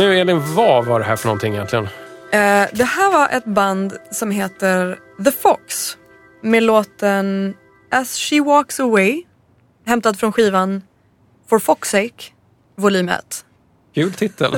Speaker 2: Nu Elin, vad var det här för någonting egentligen?
Speaker 3: Eh, det här var ett band som heter The Fox med låten As She Walks Away hämtad från skivan For Fox Sake volym 1.
Speaker 2: Kul titel.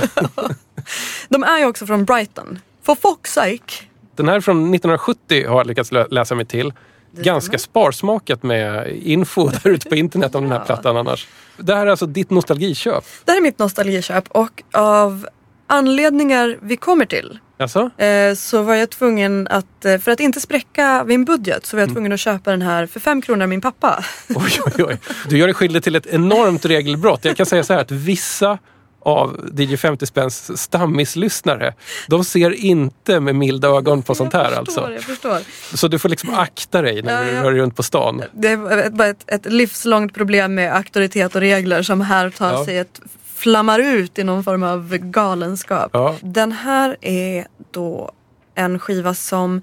Speaker 3: De är ju också från Brighton. For Fox Sake.
Speaker 2: Den här är från 1970 har jag lyckats lä- läsa mig till. Ganska sparsmakat med info där ute på internet om den här plattan annars. Det här är alltså ditt nostalgiköp.
Speaker 3: Det här är mitt nostalgiköp och av anledningar vi kommer till
Speaker 2: Alltså?
Speaker 3: eh, så var jag tvungen att, eh, för att inte spräcka min budget, så var jag tvungen att köpa den här för fem kronor av min pappa.
Speaker 2: Oj, oj, oj. Du gör dig skyldig till ett enormt regelbrott. Jag kan säga så här att vissa av DJ 50 Spänns stammislyssnare, de ser inte med milda ögon på sånt här
Speaker 3: jag
Speaker 2: alltså.
Speaker 3: förstår, jag förstår.
Speaker 2: Så du får liksom akta dig när
Speaker 3: Ja,
Speaker 2: du
Speaker 3: ja.
Speaker 2: rör dig runt på stan.
Speaker 3: Det är ett, ett livslångt problem med auktoritet och regler som här tar
Speaker 2: Ja.
Speaker 3: sig ett flammar ut i någon form av galenskap.
Speaker 2: Ja.
Speaker 3: Den här är då en skiva som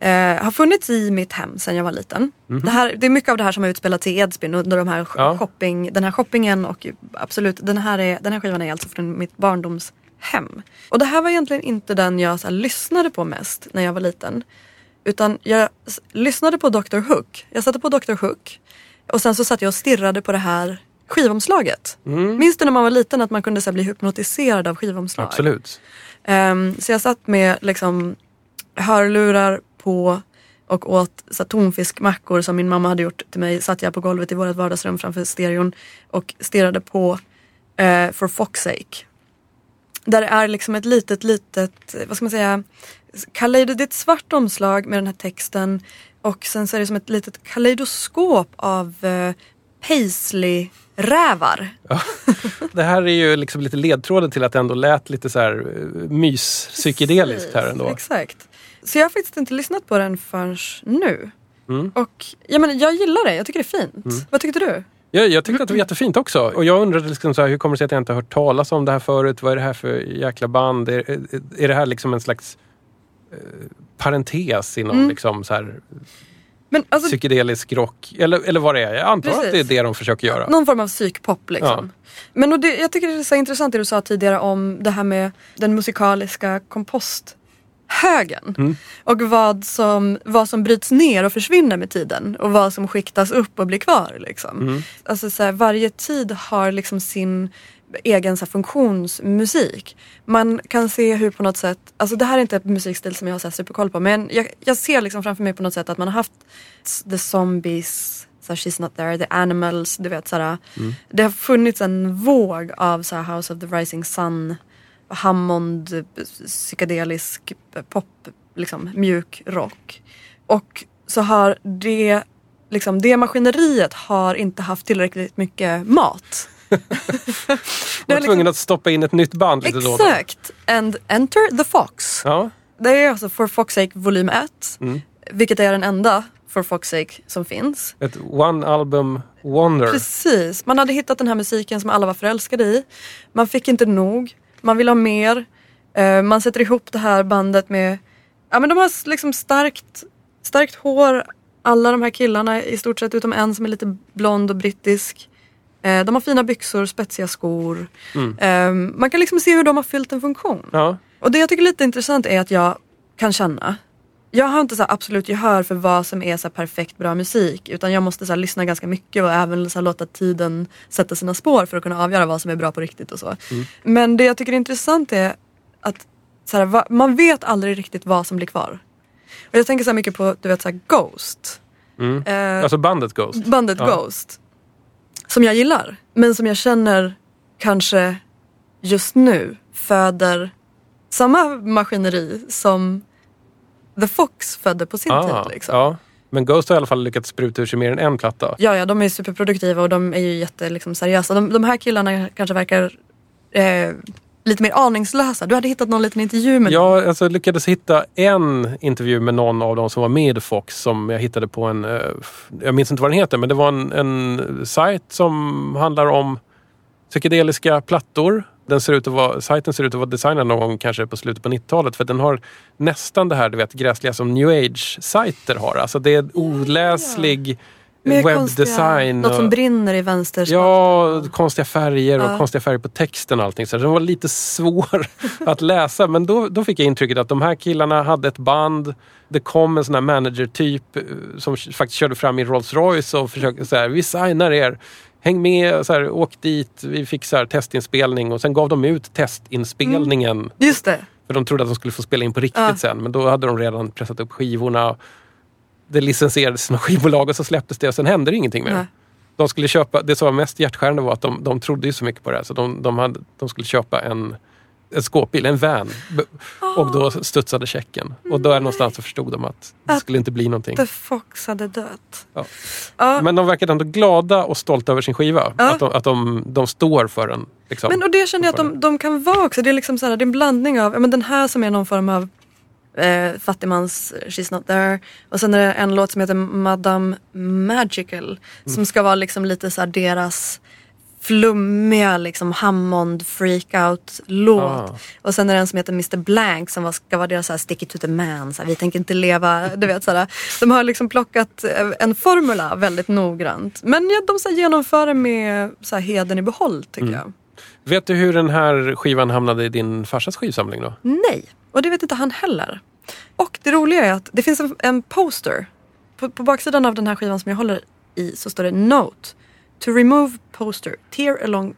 Speaker 3: eh, har funnits i mitt hem sedan jag var liten. Det, här, det är mycket av det här som har utspelats i Edsbyn under de här
Speaker 2: Ja.
Speaker 3: shopping, den här shoppingen och absolut den här, är, den här skivan är alltså från mitt barndomshem. Och det här var egentligen inte den jag så här, lyssnade på mest när jag var liten. Utan jag lyssnade på Dr Hook. Jag satte på Dr Hook och sen så satt jag och stirrade på det här skivomslaget. Minns du när man var liten att man kunde så här, bli hypnotiserad av skivomslag?
Speaker 2: Absolut.
Speaker 3: Ehm, så jag satt med liksom, hörlurar på och åt så tonfiskmackor som min mamma hade gjort till mig. Satt jag på golvet i vårt vardagsrum framför stereon och stirrade på eh, For Fox Sake. Där det är liksom ett litet, litet, vad ska man säga, kaleido, det är ett svart omslag med den här texten och sen så är det som ett litet kaleidoskop av eh, paisley-rävar.
Speaker 2: Det här är ju liksom lite ledtråden till att det ändå lät lite så här eh, mys-psykedeliskt här ändå.
Speaker 3: Exakt. Så jag har faktiskt inte lyssnat på den förrän nu.
Speaker 2: Mm.
Speaker 3: Och jag, menar, jag gillar det, jag tycker det är fint. Vad tyckte du?
Speaker 2: Jag, jag tyckte att det var jättefint också. Och jag undrade liksom så här, hur kommer det sig att jag inte har hört talas om det här förut? Vad är det här för jäkla band? Är, är, det här liksom en slags eh, parentes inom liksom så här
Speaker 3: Men alltså,
Speaker 2: psykedelisk rock? Eller, eller vad det är? Jag antar att
Speaker 3: Precis.
Speaker 2: det är det de försöker göra.
Speaker 3: någon form av psykpop liksom. Men och det, jag tycker det är så intressant det du sa tidigare om det här med den musikaliska komposthögen.
Speaker 2: Mm.
Speaker 3: Och vad som, vad som bryts ner och försvinner med tiden. Och vad som skiktas upp och blir kvar. Liksom.
Speaker 2: Mm.
Speaker 3: Alltså, så här, varje tid har liksom sin egen så här, funktionsmusik. Man kan se hur på något sätt, alltså det här är inte en musikstil som jag har så här, superkoll på men jag, jag ser liksom framför mig på något sätt att man har haft The Zombies, så She's Not There, The Animals, du vet såhär. Det har funnits en våg av så House of the Rising Sun, Hammond, psykedelisk pop, liksom mjuk rock. Och så har det, liksom, det maskineriet har inte haft tillräckligt mycket mat.
Speaker 2: Man var
Speaker 3: liksom-
Speaker 2: tvungen att stoppa in ett nytt band lite och då.
Speaker 3: Exakt! And enter the fox.
Speaker 2: Ja.
Speaker 3: Det är alltså For Fox Sake volym 1.
Speaker 2: Mm.
Speaker 3: Vilket är den enda For Fox Sake som finns.
Speaker 2: Ett one album wonder.
Speaker 3: Precis, man hade hittat den här musiken som alla var förälskade i. Man fick inte nog, man vill ha mer. Eh, man sätter ihop det här bandet med, ja men de har liksom starkt, starkt hår. Alla de här killarna i stort sett utom en som är lite blond och brittisk. Eh, de har fina byxor, spetsiga skor. Eh, man kan liksom se hur de har fyllt en funktion.
Speaker 2: Ja.
Speaker 3: Och det jag tycker är lite intressant är att jag kan känna jag har inte så absolut gehör för vad som är så perfekt bra musik utan jag måste så lyssna ganska mycket och även så låta tiden sätta sina spår för att kunna avgöra vad som är bra på riktigt och så. Men det jag tycker är intressant är att så va, man vet aldrig riktigt vad som blir kvar. Och jag tänker så här mycket på du vet så Ghost.
Speaker 2: Mm.
Speaker 3: Eh,
Speaker 2: Alltså bandet Ghost.
Speaker 3: bandet
Speaker 2: Ja.
Speaker 3: Ghost. Som jag gillar. Men som jag känner kanske just nu föder samma maskineri som The Fox födde på sin
Speaker 2: Ah,
Speaker 3: tid. Liksom.
Speaker 2: ja. Men Ghost har i alla fall lyckats spruta ur sig mer än en platta.
Speaker 3: Ja, ja, de är superproduktiva och de är ju jätte liksom, seriösa. De, de här killarna kanske verkar eh, lite mer aningslösa. Du hade hittat någon liten intervju med dem.
Speaker 2: Jag alltså, lyckades hitta en intervju med någon av dem som var med i Fox som jag hittade på en, eh, jag minns inte vad den heter, men det var en, en sajt som handlar om psykedeliska plattor. Den ser ut att vara, sajten ser ut att vara designad någon gång kanske på slutet på 90-talet för den har nästan det här du vet, gräsliga som new age-sajter har. Alltså det är oläslig
Speaker 3: Mer
Speaker 2: webbdesign.
Speaker 3: Något som
Speaker 2: och-
Speaker 3: brinner i vänster
Speaker 2: Ja, konstiga färger och
Speaker 3: Ja.
Speaker 2: konstiga färger på texten och allting. Så den var lite svår att läsa. Men då, då fick jag intrycket att de här killarna hade ett band. Det kom en sån här manager-typ eh, som faktiskt körde fram i Rolls Royce och försökte så här, vi signar er. Häng med, så här, åk dit, vi fixar testinspelning och sen gav de ut testinspelningen.
Speaker 3: Just det.
Speaker 2: För de trodde att de skulle få spela in på riktigt
Speaker 3: Ja.
Speaker 2: sen. Men då hade de redan pressat upp skivorna. Det licensierades några skivbolag och så släpptes det och sen hände det ingenting mer.
Speaker 3: Nej.
Speaker 2: De skulle köpa, det som var mest hjärtskärande var att de, de trodde ju så mycket på det här så de, de, hade, de skulle köpa en, en skåpbil, en van. Och då studsade checken. Och där någonstans så förstod de att det skulle inte bli någonting.
Speaker 3: The Fox hade dött.
Speaker 2: Ja.
Speaker 3: Ja.
Speaker 2: Men de verkade ändå glada och stolta över sin skiva.
Speaker 3: Ja.
Speaker 2: Att, de, att de, de står för den. Liksom.
Speaker 3: Men och det känner jag att de, de kan vara också. Det är liksom så här, det är en blandning av men den här som är någon form av eh, fattigmans She's not there. Och sen är det en låt som heter Madame Magical. Som ska vara liksom lite så deras flummiga liksom Hammond freakout låt.
Speaker 2: Ah.
Speaker 3: Och sen är det en som heter Mr Blank som var, ska vara deras så här stick it to the man. Så här, vi tänker inte leva, du vet sådär. De har liksom plockat eh, en formula väldigt noggrant. Men ja, de så här, genomför det med så här, heden i behåll tycker jag.
Speaker 2: Vet du hur den här skivan hamnade i din farsas skivsamling då?
Speaker 3: Nej, och det vet inte han heller. Och det roliga är att det finns en, en poster. På, på baksidan av den här skivan som jag håller i så står det Note. To remove poster, tear along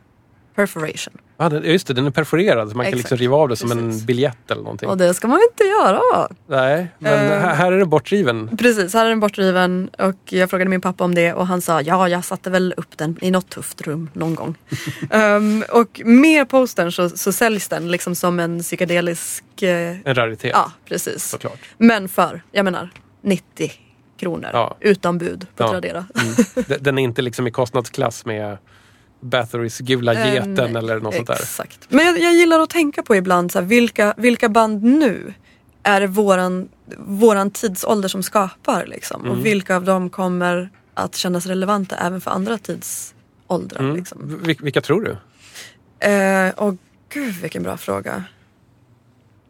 Speaker 3: perforation.
Speaker 2: Ja, den- just det, den är perforerad så man kan
Speaker 3: Exakt.
Speaker 2: liksom riva av det som
Speaker 3: Precis.
Speaker 2: en biljett eller någonting.
Speaker 3: Och det ska man inte göra.
Speaker 2: Nej, men
Speaker 3: Eh.
Speaker 2: här, är den bortriven.
Speaker 3: Precis, här är den bortriven och jag frågade min pappa om det och han sa ja, jag satte väl upp den i något tufft rum någon gång. Ehm, och med postern så, så säljs den liksom som en psykedelisk, eh,
Speaker 2: En raritet.
Speaker 3: ja precis.
Speaker 2: Såklart.
Speaker 3: Men för, jag menar, 90 kronor
Speaker 2: Ja.
Speaker 3: utan bud på
Speaker 2: Ja.
Speaker 3: Tradera.
Speaker 2: Mm. Den- är inte liksom i kostnadsklass med Bathory's Gula
Speaker 3: Eh,
Speaker 2: geten
Speaker 3: nej,
Speaker 2: eller något sånt där.
Speaker 3: Exakt. Men jag, jag gillar att tänka på ibland så här, vilka, vilka band nu är det våran, våran tidsålder som skapar liksom.
Speaker 2: Mm.
Speaker 3: Och vilka av dem kommer att kännas relevanta även för andra tidsåldrar.
Speaker 2: Mm.
Speaker 3: Liksom.
Speaker 2: Vil- Vilka tror du?
Speaker 3: Eh, och gud vilken bra fråga.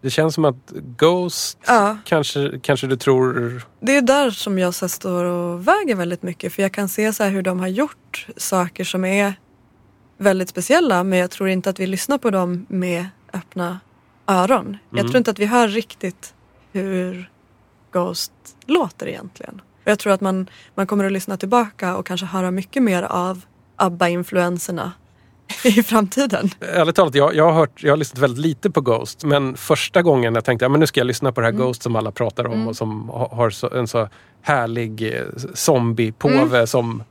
Speaker 2: Det känns som att Ghost
Speaker 3: Ja.
Speaker 2: kanske, kanske du tror...
Speaker 3: Det är där som jag så står och väger väldigt mycket. För jag kan se så här hur de har gjort saker som är väldigt speciella. Men jag tror inte att vi lyssnar på dem med öppna öron. Jag
Speaker 2: Mm.
Speaker 3: tror inte att vi hör riktigt hur Ghost låter egentligen. Och jag tror att man, man kommer att lyssna tillbaka och kanske höra mycket mer av ABBA-influenserna i framtiden.
Speaker 2: Ärligt talat, jag, jag, har hört, jag har lyssnat väldigt lite på Ghost. Men första gången jag tänkte att nu ska jag lyssna på det här
Speaker 3: Mm.
Speaker 2: Ghost som alla pratar om och som ha- har så, en så härlig eh, zombie-påve
Speaker 3: Mm.
Speaker 2: som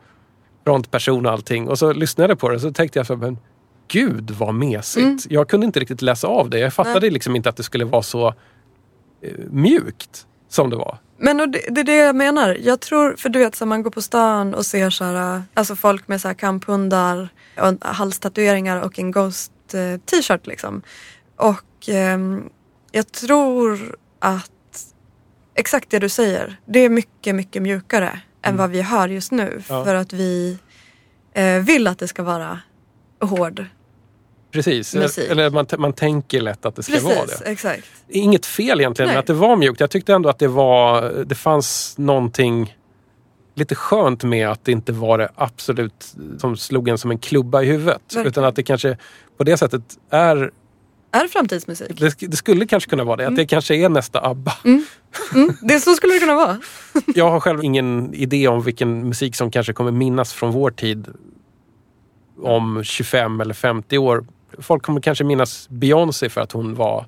Speaker 2: frontperson och allting. Och så lyssnade jag på det och så tänkte jag så men gud vad mesigt.
Speaker 3: Mm.
Speaker 2: Jag kunde inte riktigt läsa av det. Jag fattade liksom inte att det skulle vara så eh, mjukt som det var.
Speaker 3: Men och det, det är det jag menar. Jag tror, för du vet så man går på stan och ser så här, alltså folk med så här kamphundar och halstatueringar och en Ghost eh, t-shirt liksom. Och ehm, jag tror att exakt det du säger, det är mycket, mycket mjukare än vad vi hör just nu.
Speaker 2: Ja.
Speaker 3: För att vi eh, vill att det ska vara hård.
Speaker 2: Precis.
Speaker 3: Musik.
Speaker 2: Eller man, man tänker lätt att det ska vara
Speaker 3: Precis,
Speaker 2: det.
Speaker 3: exakt.
Speaker 2: Inget fel egentligen
Speaker 3: Nej.
Speaker 2: med att det var mjukt. Jag tyckte ändå att det var, det fanns någonting lite skönt med att det inte var det absolut som slog en som en klubba i huvudet.
Speaker 3: Verkligen.
Speaker 2: Utan att det kanske på det sättet är,
Speaker 3: Är framtidsmusik?
Speaker 2: det, det skulle kanske kunna vara det. Att det kanske är nästa ABBA.
Speaker 3: Mm, det, så skulle det kunna vara.
Speaker 2: Jag har själv ingen idé om vilken musik som kanske kommer minnas från vår tid om 25 eller 50 år. Folk kommer kanske minnas Beyoncé för att hon var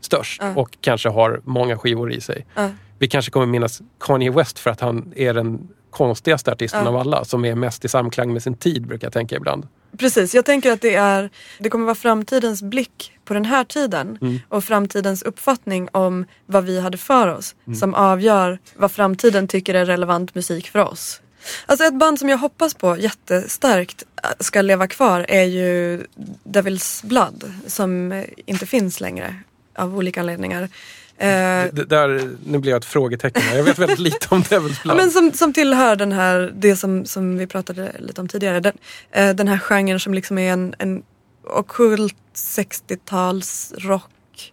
Speaker 2: störst
Speaker 3: Ja.
Speaker 2: och kanske har många skivor i sig.
Speaker 3: Ja.
Speaker 2: Vi kanske kommer minnas Kanye West för att han är den konstigaste artisten
Speaker 3: Ja.
Speaker 2: av alla. Som är mest i samklang med sin tid brukar jag tänka ibland.
Speaker 3: Precis, jag tänker att det är det kommer vara framtidens blick på den här tiden och framtidens uppfattning om vad vi hade för oss som avgör vad framtiden tycker är relevant musik för oss. Alltså ett band som jag hoppas på jättestarkt äh, ska leva kvar är ju Devil's Blood som inte finns längre av olika anledningar. Eh,
Speaker 2: Det där, nu blir jag ett frågetecken. Jag vet väldigt lite om Devil's Blood.
Speaker 3: men som, som tillhör den här, det som, som vi pratade lite om tidigare. Den, eh, den här genren som liksom är en, en ockult 60-tals rock.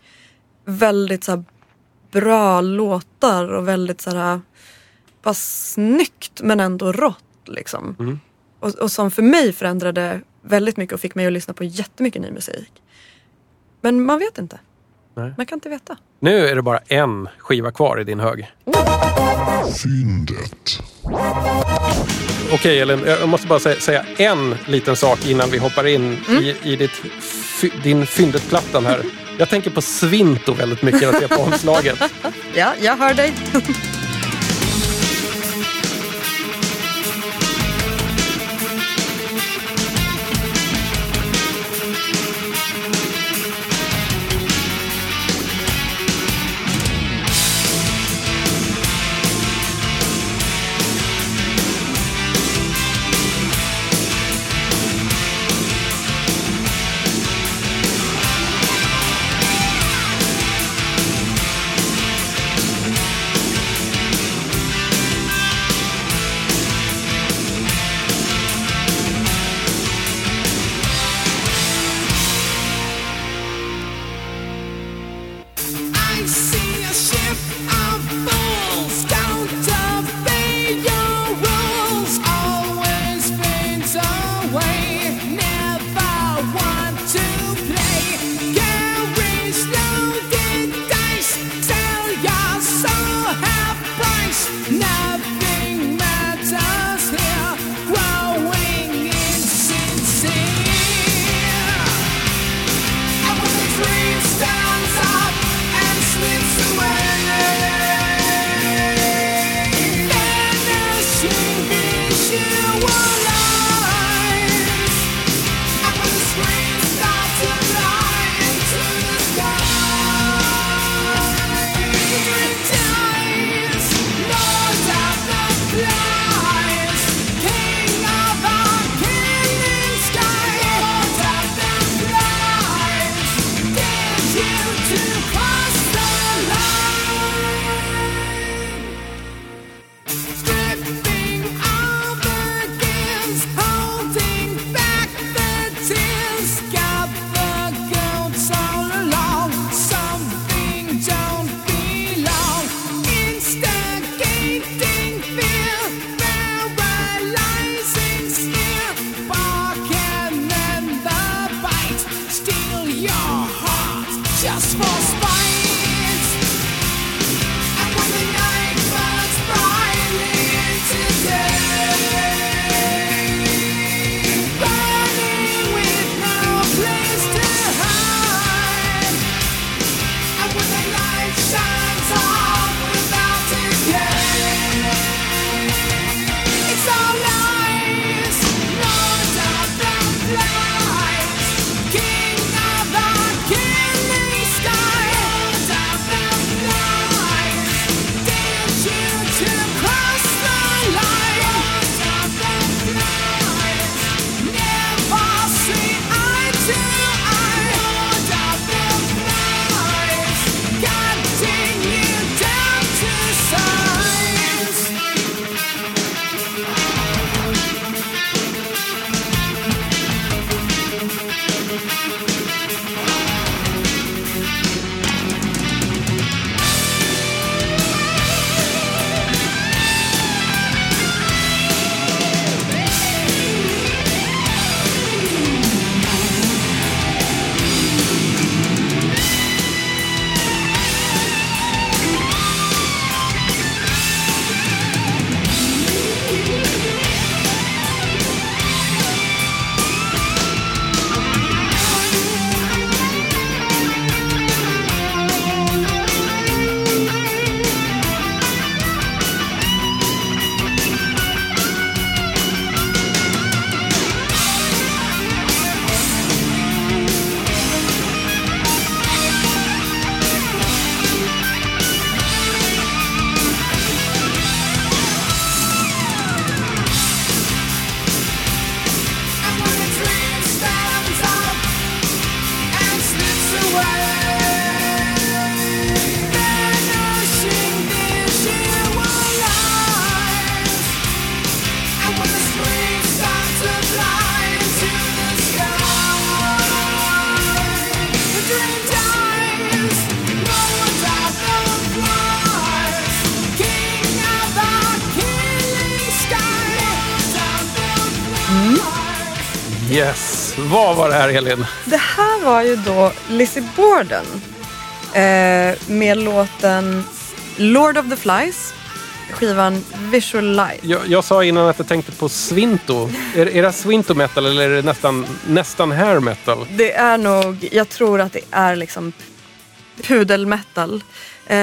Speaker 3: Väldigt så här, bra låtar och väldigt så här, bara snyggt men ändå rått liksom.
Speaker 2: Mm.
Speaker 3: Och, och som för mig förändrade väldigt mycket och fick mig att lyssna på jättemycket ny musik. Men man vet inte.
Speaker 2: Nej.
Speaker 3: Man kan inte veta.
Speaker 2: Nu är det bara en skiva kvar i din hög.
Speaker 1: Fyndet.
Speaker 2: Okej Elin, jag måste bara säga, säga en liten sak innan vi hoppar in
Speaker 3: Mm.
Speaker 2: i, i ditt, fy, din Fyndet-plattan här. Jag tänker på Svinto väldigt mycket när jag ser på omslaget.
Speaker 3: Ja, jag hör dig.
Speaker 2: Här Elin?
Speaker 3: Det här var ju då Lizzie Borden eh, med låten Lord of the Flies, skivan Visual Light.
Speaker 2: Jag, jag sa innan att jag tänkte på Svinto. Är, är det Svinto metal eller är det nästan, nästan hair metal?
Speaker 3: Det är nog, jag tror att det är liksom pudelmetal. Eh,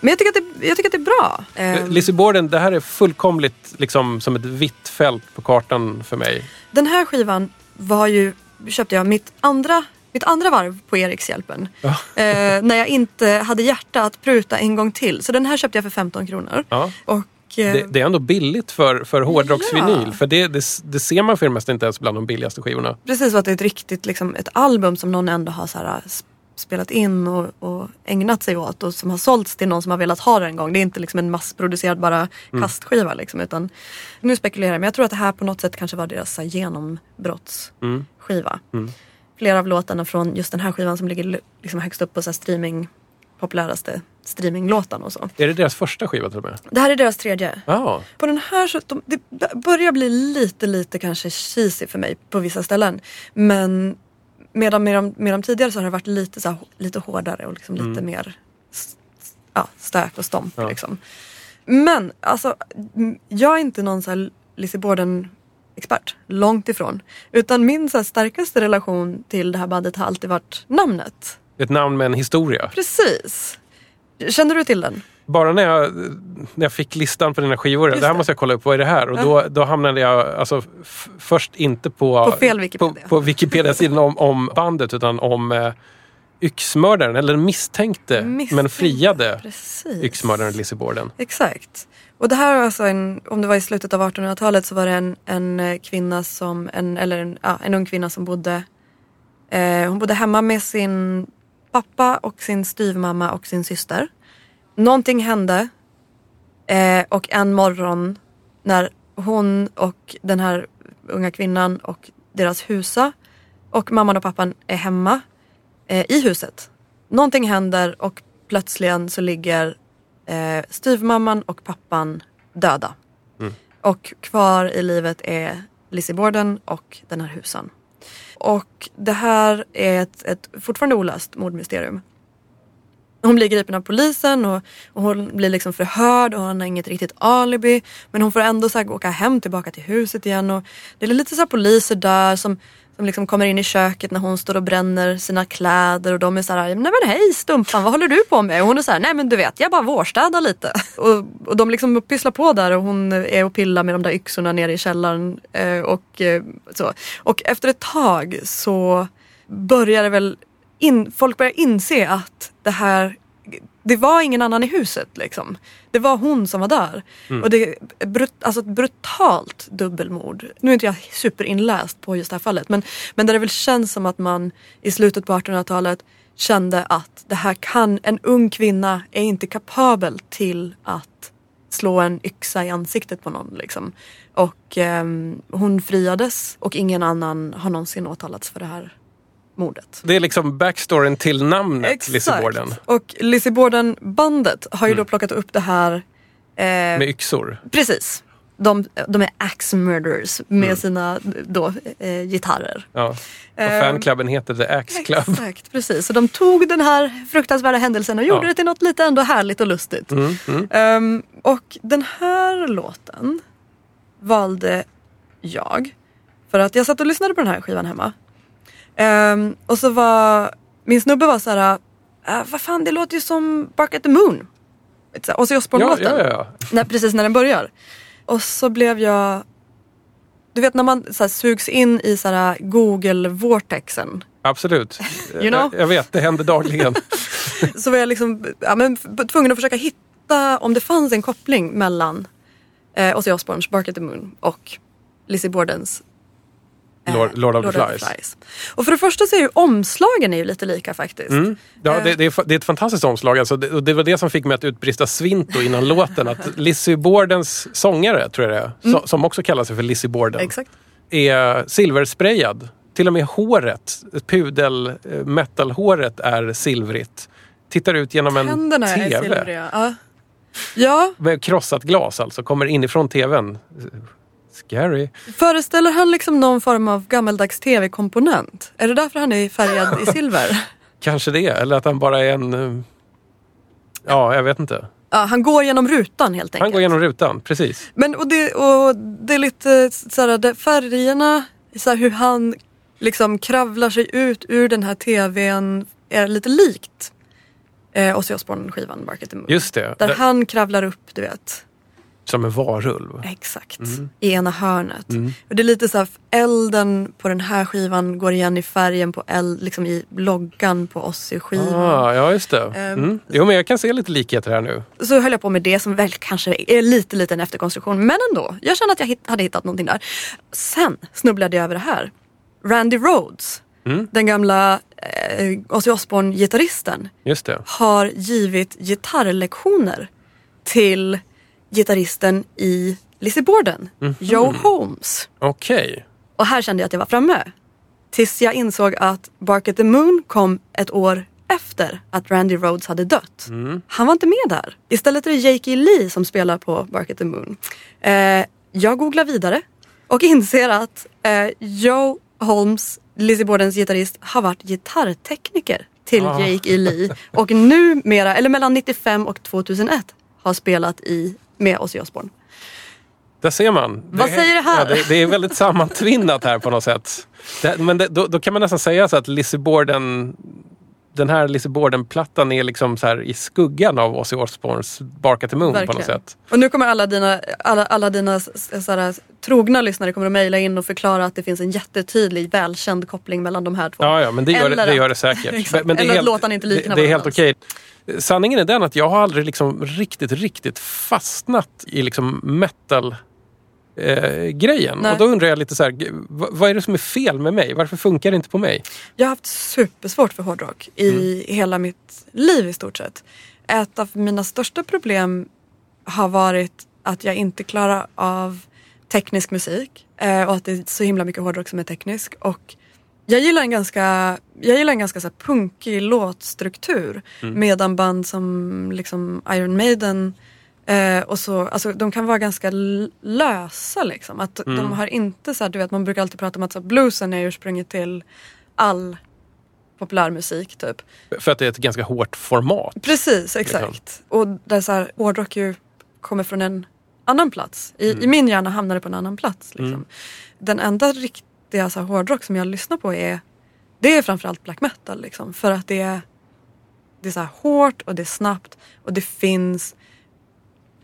Speaker 3: men jag tycker, att det, jag tycker att det är bra. Eh,
Speaker 2: Lizzie Borden, det här är fullkomligt liksom, som ett vitt fält på kartan för mig.
Speaker 3: Den här skivan var ju, köpte jag mitt andra, mitt andra varv på Erikshjälpen.
Speaker 2: Ja.
Speaker 3: Eh, när jag inte hade hjärta att pruta en gång till. Så den här köpte jag för 15 kronor.
Speaker 2: Ja.
Speaker 3: Och, eh,
Speaker 2: Det, det är ändå billigt för, för hårdrocksvinyl.
Speaker 3: Ja.
Speaker 2: För det, det, det ser man mesta inte ens bland de billigaste skivorna.
Speaker 3: Precis, och att det är ett riktigt liksom, ett album som någon ändå har så här, spelat in och, och ägnat sig åt och som har sålts till någon som har velat ha det en gång. Det är inte liksom en massproducerad bara kastskiva. Liksom, utan, nu spekulerar jag, men jag tror att det här på något sätt kanske var deras så genombrottsskiva. Flera av låtarna från just den här skivan som ligger liksom högst upp på så streaming, populäraste streaminglåtarna och så.
Speaker 2: Är det deras första skiva till och med?
Speaker 3: Det här är deras tredje.
Speaker 2: Ja.
Speaker 3: På den här så, de, det börjar bli lite, lite kanske cheesy för mig på vissa ställen. Men medan med de, med de tidigare så har det varit lite, så här, lite hårdare och liksom lite mer ja, stök och stomp.
Speaker 2: Ja.
Speaker 3: Liksom. Men alltså, jag är inte någon så här Lizzie Borden expert, långt ifrån. Utan min så starkaste relation till det här bandet har alltid varit namnet.
Speaker 2: Ett namn med en historia.
Speaker 3: Precis. Känner du till den?
Speaker 2: Bara när jag, när jag fick listan på dina skivor,
Speaker 3: Just
Speaker 2: det här måste jag kolla upp, vad är det här? Och då, då hamnade jag alltså, först inte på,
Speaker 3: På fel Wikipedia.
Speaker 2: på, på Wikipedia-sidan om, om bandet utan om eh, yxmördaren, eller den misstänkte, men
Speaker 3: Misstänkte.
Speaker 2: friade
Speaker 3: Precis.
Speaker 2: yxmördaren Lizzie Borden.
Speaker 3: Exakt. Och det här var alltså en, om det var i slutet av 1800-talet så var det en, en eh, kvinna som, en, eller en, ja, en ung kvinna som bodde, eh, hon bodde hemma med sin pappa och sin styvmamma och sin syster. Någonting hände eh, och en morgon när hon och den här unga kvinnan och deras husa och mamman och pappan är hemma eh, i huset. Någonting händer och plötsligen så ligger eh, styvmamman och pappan döda. Och kvar i livet är Lizzie Borden och den här husan. Och det här är ett, ett fortfarande olöst mordmysterium. Hon blir gripen av polisen och, och hon blir liksom förhörd och hon har inget riktigt alibi. Men hon får ändå så här åka hem tillbaka till huset igen. Och det är lite så här poliser där som, som liksom kommer in i köket när hon står och bränner sina kläder och de är så här, nej men hej Stumpan vad håller du på med? Och hon är så här, nej men du vet jag bara vårstädar lite. Och, och de liksom pysslar på där och hon är och pillar med de där yxorna nere i källaren. Eh, och, eh, så. och efter ett tag så börjar det väl in, folk börjar inse att det här det var ingen annan i huset liksom. Det var hon som var där. Och det är brut, alltså ett brutalt dubbelmord. Nu är inte jag superinläst på just det här fallet men, men där det väl känns som att man i slutet på 1800-talet kände att det här kan, en ung kvinna är inte kapabel till att slå en yxa i ansiktet på någon. Liksom. Och ehm, hon friades och ingen annan har någonsin åtalats för det här mordet.
Speaker 2: Det är liksom backstoryn till namnet Lizzie Borden.
Speaker 3: Och Lizzie Borden-bandet har ju då plockat upp det här. Eh,
Speaker 2: Med yxor.
Speaker 3: precis. De, de är axe murderers med
Speaker 2: Mm.
Speaker 3: sina då, eh, gitarrer.
Speaker 2: Ja. Och
Speaker 3: Ehm,
Speaker 2: fanklubben heter The Axe Club.
Speaker 3: Exakt, precis. Så de tog den här fruktansvärda händelsen och gjorde
Speaker 2: Ja.
Speaker 3: det till något lite ändå härligt och lustigt.
Speaker 2: Mm, mm.
Speaker 3: Ehm, och den här låten valde jag för att jag satt och lyssnade på den här skivan hemma. Ehm, och så var min snubbe var så här, äh, vad fan det låter ju som Bark at the Moon.
Speaker 2: Ja,
Speaker 3: Osbourne-låten.
Speaker 2: ja, ja, ja.
Speaker 3: När, precis när den börjar. Och så blev jag... Du vet när man så här, sugs in i så Google-vortexen.
Speaker 2: Absolut.
Speaker 3: You know?
Speaker 2: Jag, jag vet, det händer dagligen.
Speaker 3: Så var jag liksom ja, men, tvungen att försöka hitta om det fanns en koppling mellan eh, Ozzy Osbournes Bark at the Moon och Lizzie Bordens eh,
Speaker 2: Lord, Lord of the Flies.
Speaker 3: Och för det första så är ju omslagen är ju lite lika faktiskt.
Speaker 2: Mm. Ja,
Speaker 3: Eh.
Speaker 2: det, det, är, det är ett fantastiskt omslag. Alltså, det, och det var det som fick mig att utbrista svinto innan låten. Att Lizzie Bordens sångare, tror jag det är, so- som också kallar sig för Lizzie Borden,
Speaker 3: Mm. Exakt.
Speaker 2: är silversprayad. Till och med håret, pudel eh, metalhåret är silvrigt. Tittar ut genom en
Speaker 3: Händerna är
Speaker 2: TV.
Speaker 3: silvriga. Ja. ja,
Speaker 2: Med krossat glas alltså, kommer inifrån TVn. Scary.
Speaker 3: Föreställer han liksom någon form av gammaldags tv-komponent? Är det därför han är färgad i silver?
Speaker 2: Kanske det, eller att han bara är en... eh, Ja, jag vet inte.
Speaker 3: Ja, han går genom rutan helt enkelt.
Speaker 2: Han går genom rutan, precis.
Speaker 3: Men och det, och det är lite såhär, det, färgerna, så hur han liksom kravlar sig ut ur den här tvn är lite likt eh, Ozzy Osbourne-skivan Bark at the Moon.
Speaker 2: Just det.
Speaker 3: Där
Speaker 2: det
Speaker 3: han kravlar upp, du vet.
Speaker 2: Som en varulv.
Speaker 3: Exakt. I ena hörnet.
Speaker 2: Mm.
Speaker 3: Och det är lite så här, elden på den här skivan går igen i färgen på eld, liksom i loggan på Ozzy-skivan.
Speaker 2: Ah, ja, just det.
Speaker 3: Ehm.
Speaker 2: Mm. Jo, men jag kan se lite likheter här nu.
Speaker 3: Så höll jag på med det som väl kanske är lite liten efterkonstruktion. Men ändå, jag kände att jag hit, hade hittat någonting där. Sen snubblade jag över det här. Randy Rhodes,
Speaker 2: Mm.
Speaker 3: den gamla eh, Ozzy Osbourne-gitarristen, har givit gitarrlektioner till gitarristen i Lizzie Borden,
Speaker 2: Mhm.
Speaker 3: Joe Holmes.
Speaker 2: Okej.
Speaker 3: Och här kände jag att jag var framme. Tills jag insåg att Bark at the Moon kom ett år efter att Randy Rhodes hade dött.
Speaker 2: Mm.
Speaker 3: Han var inte med där. Istället är det Jake E. Lee som spelar på Bark at the Moon. Eh, jag googlar vidare och inser att eh, Joe Holmes, Lizzie Bordens gitarrist, har varit gitarrtekniker till
Speaker 2: Ah.
Speaker 3: Jake E. Lee. Och numera, eller mellan 95 och 2001, har spelat i med Ozzy Osbourne.
Speaker 2: Där ser man.
Speaker 3: Vad säger det här?
Speaker 2: Ja, det, det är väldigt sammantvinnat här på något sätt. Det, men det, då, då kan man nästan säga så att Lizzie Borden, den här Lizzie Borden-plattan är liksom så här i skuggan av Ozzy Osbournes Bark at the Moon på något
Speaker 3: Verkligen.
Speaker 2: sätt.
Speaker 3: Och nu kommer alla dina, alla, alla dina s- s- såhär, trogna lyssnare kommer att mejla in och förklara att det finns en jättetydlig, välkänd koppling mellan de här två.
Speaker 2: Ja, ja, men det gör, det,
Speaker 3: Eller
Speaker 2: det, gör det säkert. Men det
Speaker 3: Eller att låtarna inte liknar
Speaker 2: Det, det är helt okej. Sanningen är den att jag har aldrig liksom riktigt, riktigt fastnat i liksom metal eh, grejen.
Speaker 3: Nej.
Speaker 2: Och då undrar jag lite så här, vad är det som är fel med mig? Varför funkar det inte på mig?
Speaker 3: Jag har haft supersvårt för hårdrock i
Speaker 2: Mm.
Speaker 3: hela mitt liv i stort sett. Ett av mina största problem har varit att jag inte klarar av teknisk musik eh, och att det är så himla mycket hårdrock som är teknisk. Och jag gillar en ganska, jag gillar en ganska så punkig låtstruktur medan band som liksom Iron Maiden eh, och så, alltså, de kan vara ganska lösa liksom. Att de har inte så här, du vet man brukar alltid prata om att så här, bluesen är ursprunget till all populärmusik typ.
Speaker 2: För att det är ett ganska hårt format.
Speaker 3: Precis, exakt. Och där så här, hårdrock ju kommer från en annan plats. I, I min hjärna hamnar det på en annan plats. Liksom. Den enda riktiga så här, hårdrock som jag lyssnar på är det är framförallt black metal. Liksom, för att det är, det är så hårt och det är snabbt och det finns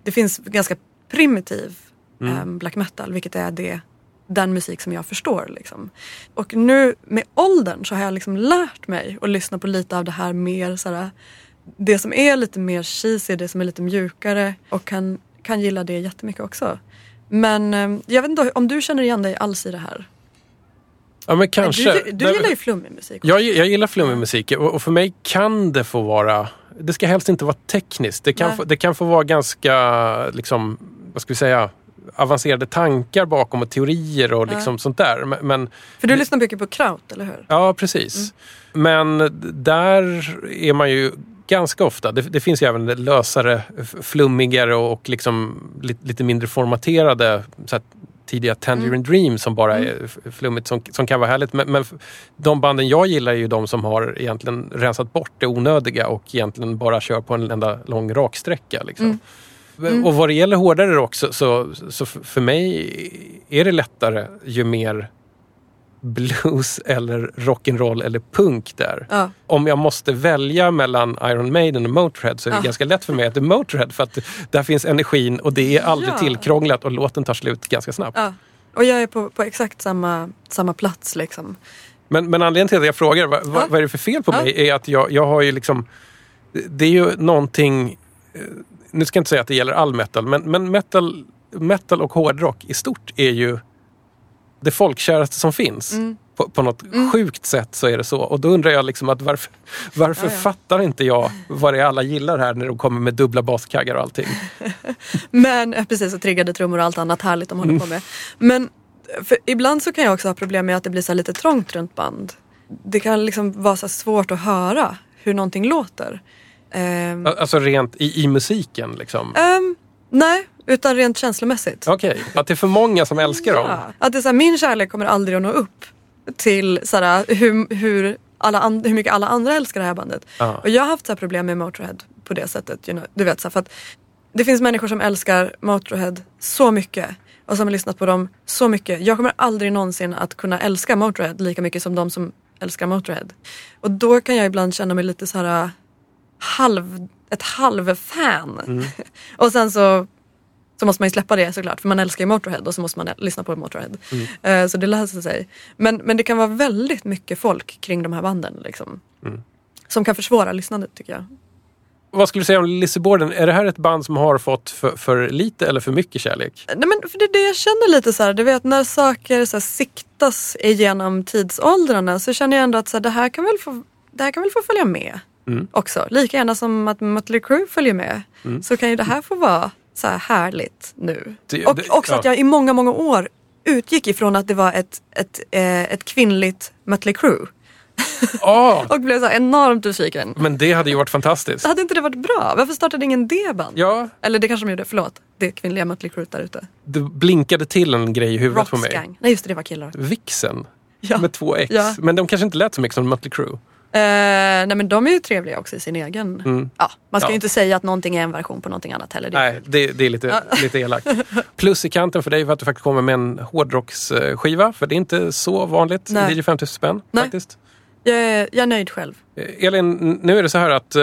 Speaker 3: det finns ganska primitiv em, black metal vilket är det den musik som jag förstår. Liksom. Och nu med åldern så har jag liksom lärt mig att lyssna på lite av det här mer såhär, det som är lite mer cheesy, det som är lite mjukare och kan, kan gilla det jättemycket också. Men eh, jag vet inte om du känner igen dig alls i det här?
Speaker 2: Ja, men kanske.
Speaker 3: Du, du gillar ju flummig musik.
Speaker 2: Jag, jag gillar flummig musik och, och för mig kan det få vara... Det ska helst inte vara tekniskt. Det kan, få, det kan få vara ganska, liksom, vad ska vi säga, avancerade tankar bakom och teorier och liksom sånt där. Men, men
Speaker 3: För du lyssnar mycket på kraut, eller hur?
Speaker 2: Ja, precis. Men där är man ju ganska ofta, det, det finns ju även lösare, flummigare och, och liksom lite, lite mindre formaterade tidiga Tangerine Dream som bara är f- flummigt som, som kan vara härligt. Men, men de banden jag gillar är ju de som har egentligen rensat bort det onödiga och egentligen bara kör på en enda lång raksträcka. Liksom. Och vad det gäller hårdare rock så, så, så för mig är det lättare ju mer blues eller rock'n'roll eller punk där.
Speaker 3: Ja.
Speaker 2: Om jag måste välja mellan Iron Maiden och Motörhead så är det
Speaker 3: Ja.
Speaker 2: ganska lätt för mig att det är Motörhead för att där finns energin och det är aldrig
Speaker 3: Ja.
Speaker 2: tillkrånglat och låten tar slut ganska snabbt.
Speaker 3: Ja. Och jag är på, på exakt samma, samma plats liksom.
Speaker 2: Men, men anledningen till att jag frågar vad, vad, vad är det för fel på mig är att jag, jag har ju liksom Det är ju någonting eh, Nu ska jag inte säga att det gäller all metal men, men metal, metal och hårdrock i stort är ju det folkkäraste som finns.
Speaker 3: Mm.
Speaker 2: På, på något sjukt sätt så är det så. Och då undrar jag liksom att varför, varför
Speaker 3: Ja, ja.
Speaker 2: fattar inte jag vad det är alla gillar här när de kommer med dubbla baskaggar och allting.
Speaker 3: Men eh, precis, och triggade trummor och allt annat härligt de håller på med. Men ibland så kan jag också ha problem med att det blir så lite trångt runt band. Det kan liksom vara så svårt att höra hur någonting låter. Ehm,
Speaker 2: Alltså rent i, i musiken liksom.
Speaker 3: ehm, nej, utan rent känslomässigt.
Speaker 2: Okej, att det är för många som älskar dem.
Speaker 3: Ja, att det är så här, min kärlek kommer aldrig att nå upp till så här, hur, hur, alla hur mycket alla andra älskar det här bandet.
Speaker 2: Ja.
Speaker 3: Och jag har haft så här problem med Motörhead på det sättet. You know, du vet, så här, för att det finns människor som älskar Motörhead så mycket och som har lyssnat på dem så mycket. Jag kommer aldrig någonsin att kunna älska Motörhead lika mycket som de som älskar Motörhead. Och då kan jag ibland känna mig lite så här halv, ett halvfan. och sen så så måste man ju släppa det såklart för man älskar ju Motörhead och så måste man lyssna på Motörhead. Eh, så det löser sig. Men, men det kan vara väldigt mycket folk kring de här banden. Liksom, Som kan försvåra lyssnandet tycker jag.
Speaker 2: Vad skulle du säga om Lizzie Borden? Är det här ett band som har fått för, för lite eller för mycket kärlek?
Speaker 3: Nej, men för det det jag känner lite så här, du vet när saker så här, siktas igenom tidsåldrarna så känner jag ändå att så här, det, här kan väl få, det här kan väl få följa med också. Lika gärna som att Mötley Crüe följer med så kan ju det här få vara så här härligt nu.
Speaker 2: Det-
Speaker 3: och
Speaker 2: det-
Speaker 3: också att
Speaker 2: ja.
Speaker 3: jag i många, många år utgick ifrån att det var ett, ett, eh, ett kvinnligt Mötley Crüe.
Speaker 2: Ah,
Speaker 3: Och blev så enormt besviken.
Speaker 2: men det hade ju varit fantastiskt.
Speaker 3: Hade inte det varit bra? Varför startade ingen det band?
Speaker 2: Ja,
Speaker 3: Eller det kanske de gjorde, förlåt. Det kvinnliga Mötley Crüe där ute.
Speaker 2: det blinkade till en grej i huvudet på
Speaker 3: Rock's
Speaker 2: mig.
Speaker 3: Nej just det, det var killar.
Speaker 2: Vixen.
Speaker 3: Ja.
Speaker 2: Med två X.
Speaker 3: Ja.
Speaker 2: Men de kanske inte lät så mycket som Mötley Crüe.
Speaker 3: Eh, nej men de är ju trevliga också i sin egen... Ja, man ska
Speaker 2: Ja.
Speaker 3: ju inte säga att någonting är en version på någonting annat heller. Det
Speaker 2: Nej, det, det är lite, lite elakt. Plus i kanten för dig var att du faktiskt kommer med en hårdrocksskiva. För det är inte så vanligt
Speaker 3: Nej.
Speaker 2: i DJ 50 spänn.
Speaker 3: Nej.
Speaker 2: Faktiskt.
Speaker 3: Jag, är, jag är nöjd själv.
Speaker 2: Eh, Elin, nu är det så här att eh,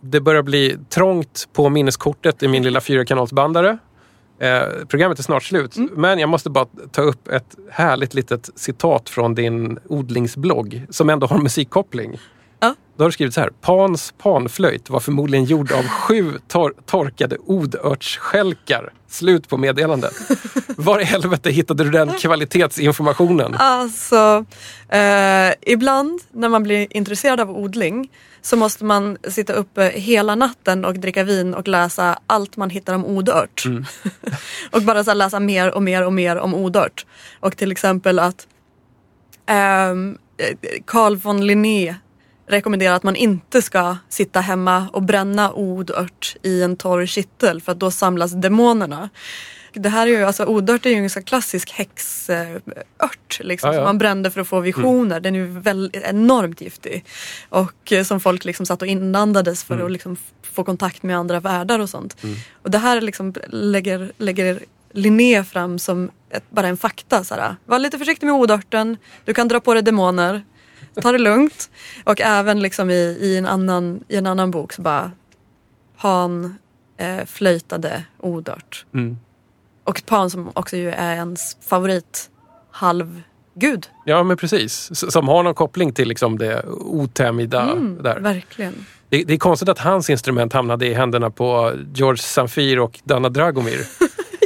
Speaker 2: det börjar bli trångt på minneskortet i min lilla fyrakanalsbandare. Eh, programmet är snart slut,
Speaker 3: Mm.
Speaker 2: men jag måste bara ta upp ett härligt litet citat från din odlingsblogg som ändå har musikkoppling.
Speaker 3: Ja.
Speaker 2: Då har du skrivit så här. Pans panflöjt var förmodligen gjord av sju tor- torkade odörtsskälkar. Slut på meddelandet. Var i helvete hittade du den kvalitetsinformationen?
Speaker 3: Alltså, eh, ibland när man blir intresserad av odling så måste man sitta uppe hela natten och dricka vin och läsa allt man hittar om odört. och bara så läsa mer och mer och mer om odört. Och till exempel att eh, Carl von Linné rekommenderar att man inte ska sitta hemma och bränna odört i en torr kittel för att då samlas demonerna. Det här är ju, alltså odört är ju en ganska klassisk häxört liksom,
Speaker 2: Ja, ja.
Speaker 3: som man brände för att få visioner. Den är ju väldigt, enormt giftig. Och eh, som folk liksom satt och inandades för att liksom få kontakt med andra världar och sånt. Och det här liksom lägger, lägger Linné fram som ett, bara en fakta. Såhär. Var lite försiktig med odörten, du kan dra på dig demoner. Ta det lugnt. Och även liksom i, i, en, annan, i en annan bok så bara Pan eh, flöjtade odört.
Speaker 2: Mm.
Speaker 3: Och Pan som också ju är ens favorit halvgud.
Speaker 2: Ja, men precis. Som har någon koppling till liksom det otämjda. där.
Speaker 3: Verkligen.
Speaker 2: Det, det är konstigt att hans instrument hamnade i händerna på George Samfir och Dana Dragomir.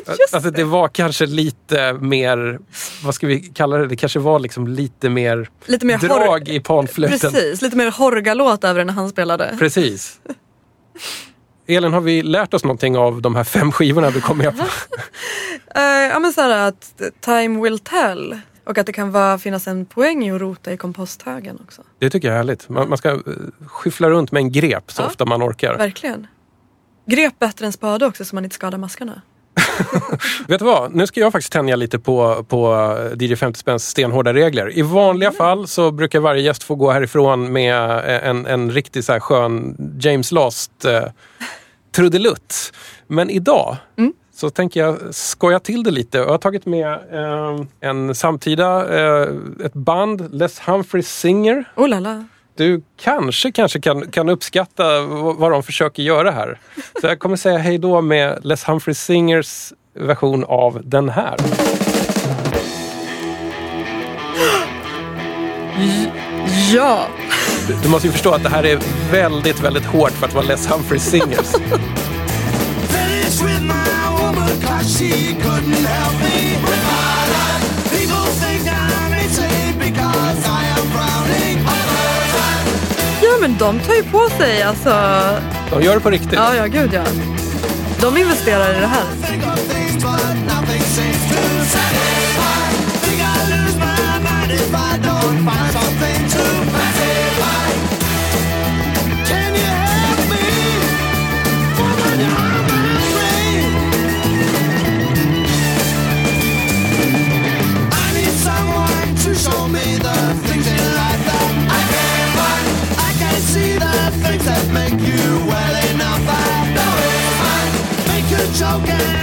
Speaker 2: alltså, det var kanske lite mer, vad ska vi kalla det, det kanske var liksom lite mer,
Speaker 3: Lite mer
Speaker 2: drag i panflöjten.
Speaker 3: Precis, lite mer horgalåt över den när han spelade.
Speaker 2: Precis. Elin, har vi lärt oss någonting av de här fem skivorna du kom med på?
Speaker 3: Eh, ja men såhär att time will tell. Och att det kan vara, finnas en poäng i att rota i komposthögen också.
Speaker 2: Det tycker jag är härligt. Man, man ska uh, skyffla runt med en grep så
Speaker 3: Ja.
Speaker 2: ofta man orkar.
Speaker 3: Verkligen. Grep bättre än spade också så man inte skadar maskarna.
Speaker 2: Vet du vad? Nu ska jag faktiskt tänja lite på, på DJ 50 spänns stenhårda regler. I vanliga fall så brukar varje gäst få gå härifrån med en, en riktigt så här skön James Last eh, trudelutt. Men idag så tänker jag skoja till det lite. Jag har tagit med eh, en samtida, eh, ett band, Les Humphreys Singer.
Speaker 3: Oh la la.
Speaker 2: Du kanske, kanske kan, kan uppskatta vad de försöker göra här. Så jag kommer säga hej då med Les Humphreys Singers version av den här.
Speaker 3: Ja!
Speaker 2: Du, du måste ju förstå att det här är väldigt, väldigt hårt för att vara Les Humphreys Singers.
Speaker 6: With my woman cause she couldn't help me
Speaker 3: men de tar ju på sig alltså.
Speaker 2: De gör det på riktigt.
Speaker 3: Ja ja gud ja. De investerar i det här.
Speaker 6: Think
Speaker 3: broken.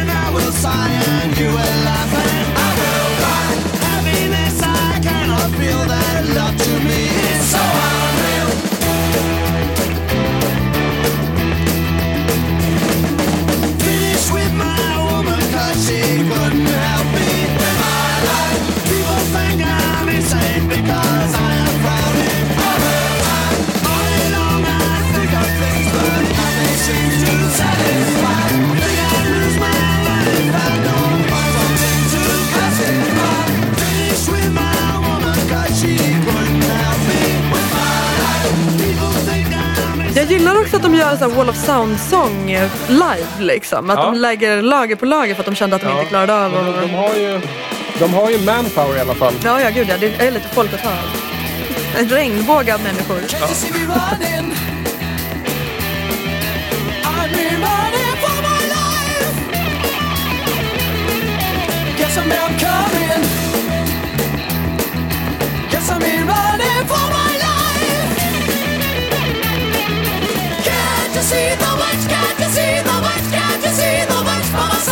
Speaker 3: Wall of Sound-sång eh, live liksom. Att
Speaker 2: Ja.
Speaker 3: de lägger lager på lager för att de kände att de inte klarade av
Speaker 2: Men de,
Speaker 3: att...
Speaker 2: de, har ju, de har ju manpower i alla fall.
Speaker 3: Ja, ja, gud ja. Det är lite folk att ta av. En regnbåge av människor.
Speaker 4: Life. Guess I'm now coming. Guess I'm in running for my see the witch? Can't you see the witch? Can't you see the witch by my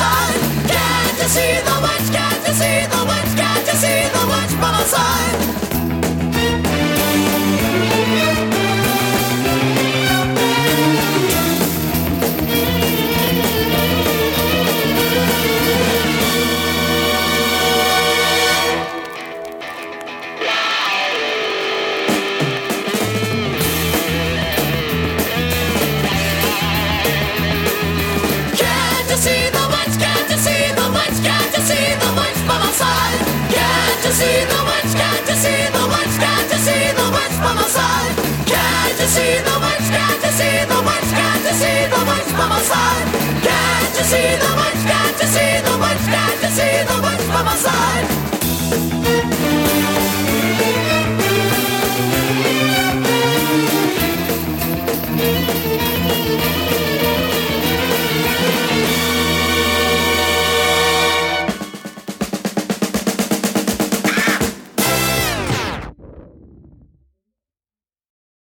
Speaker 4: see the much? Can't you see the much? Can't you see the much by my side? Can't you see the much? Can't you see the much? Can't you see the much by my side?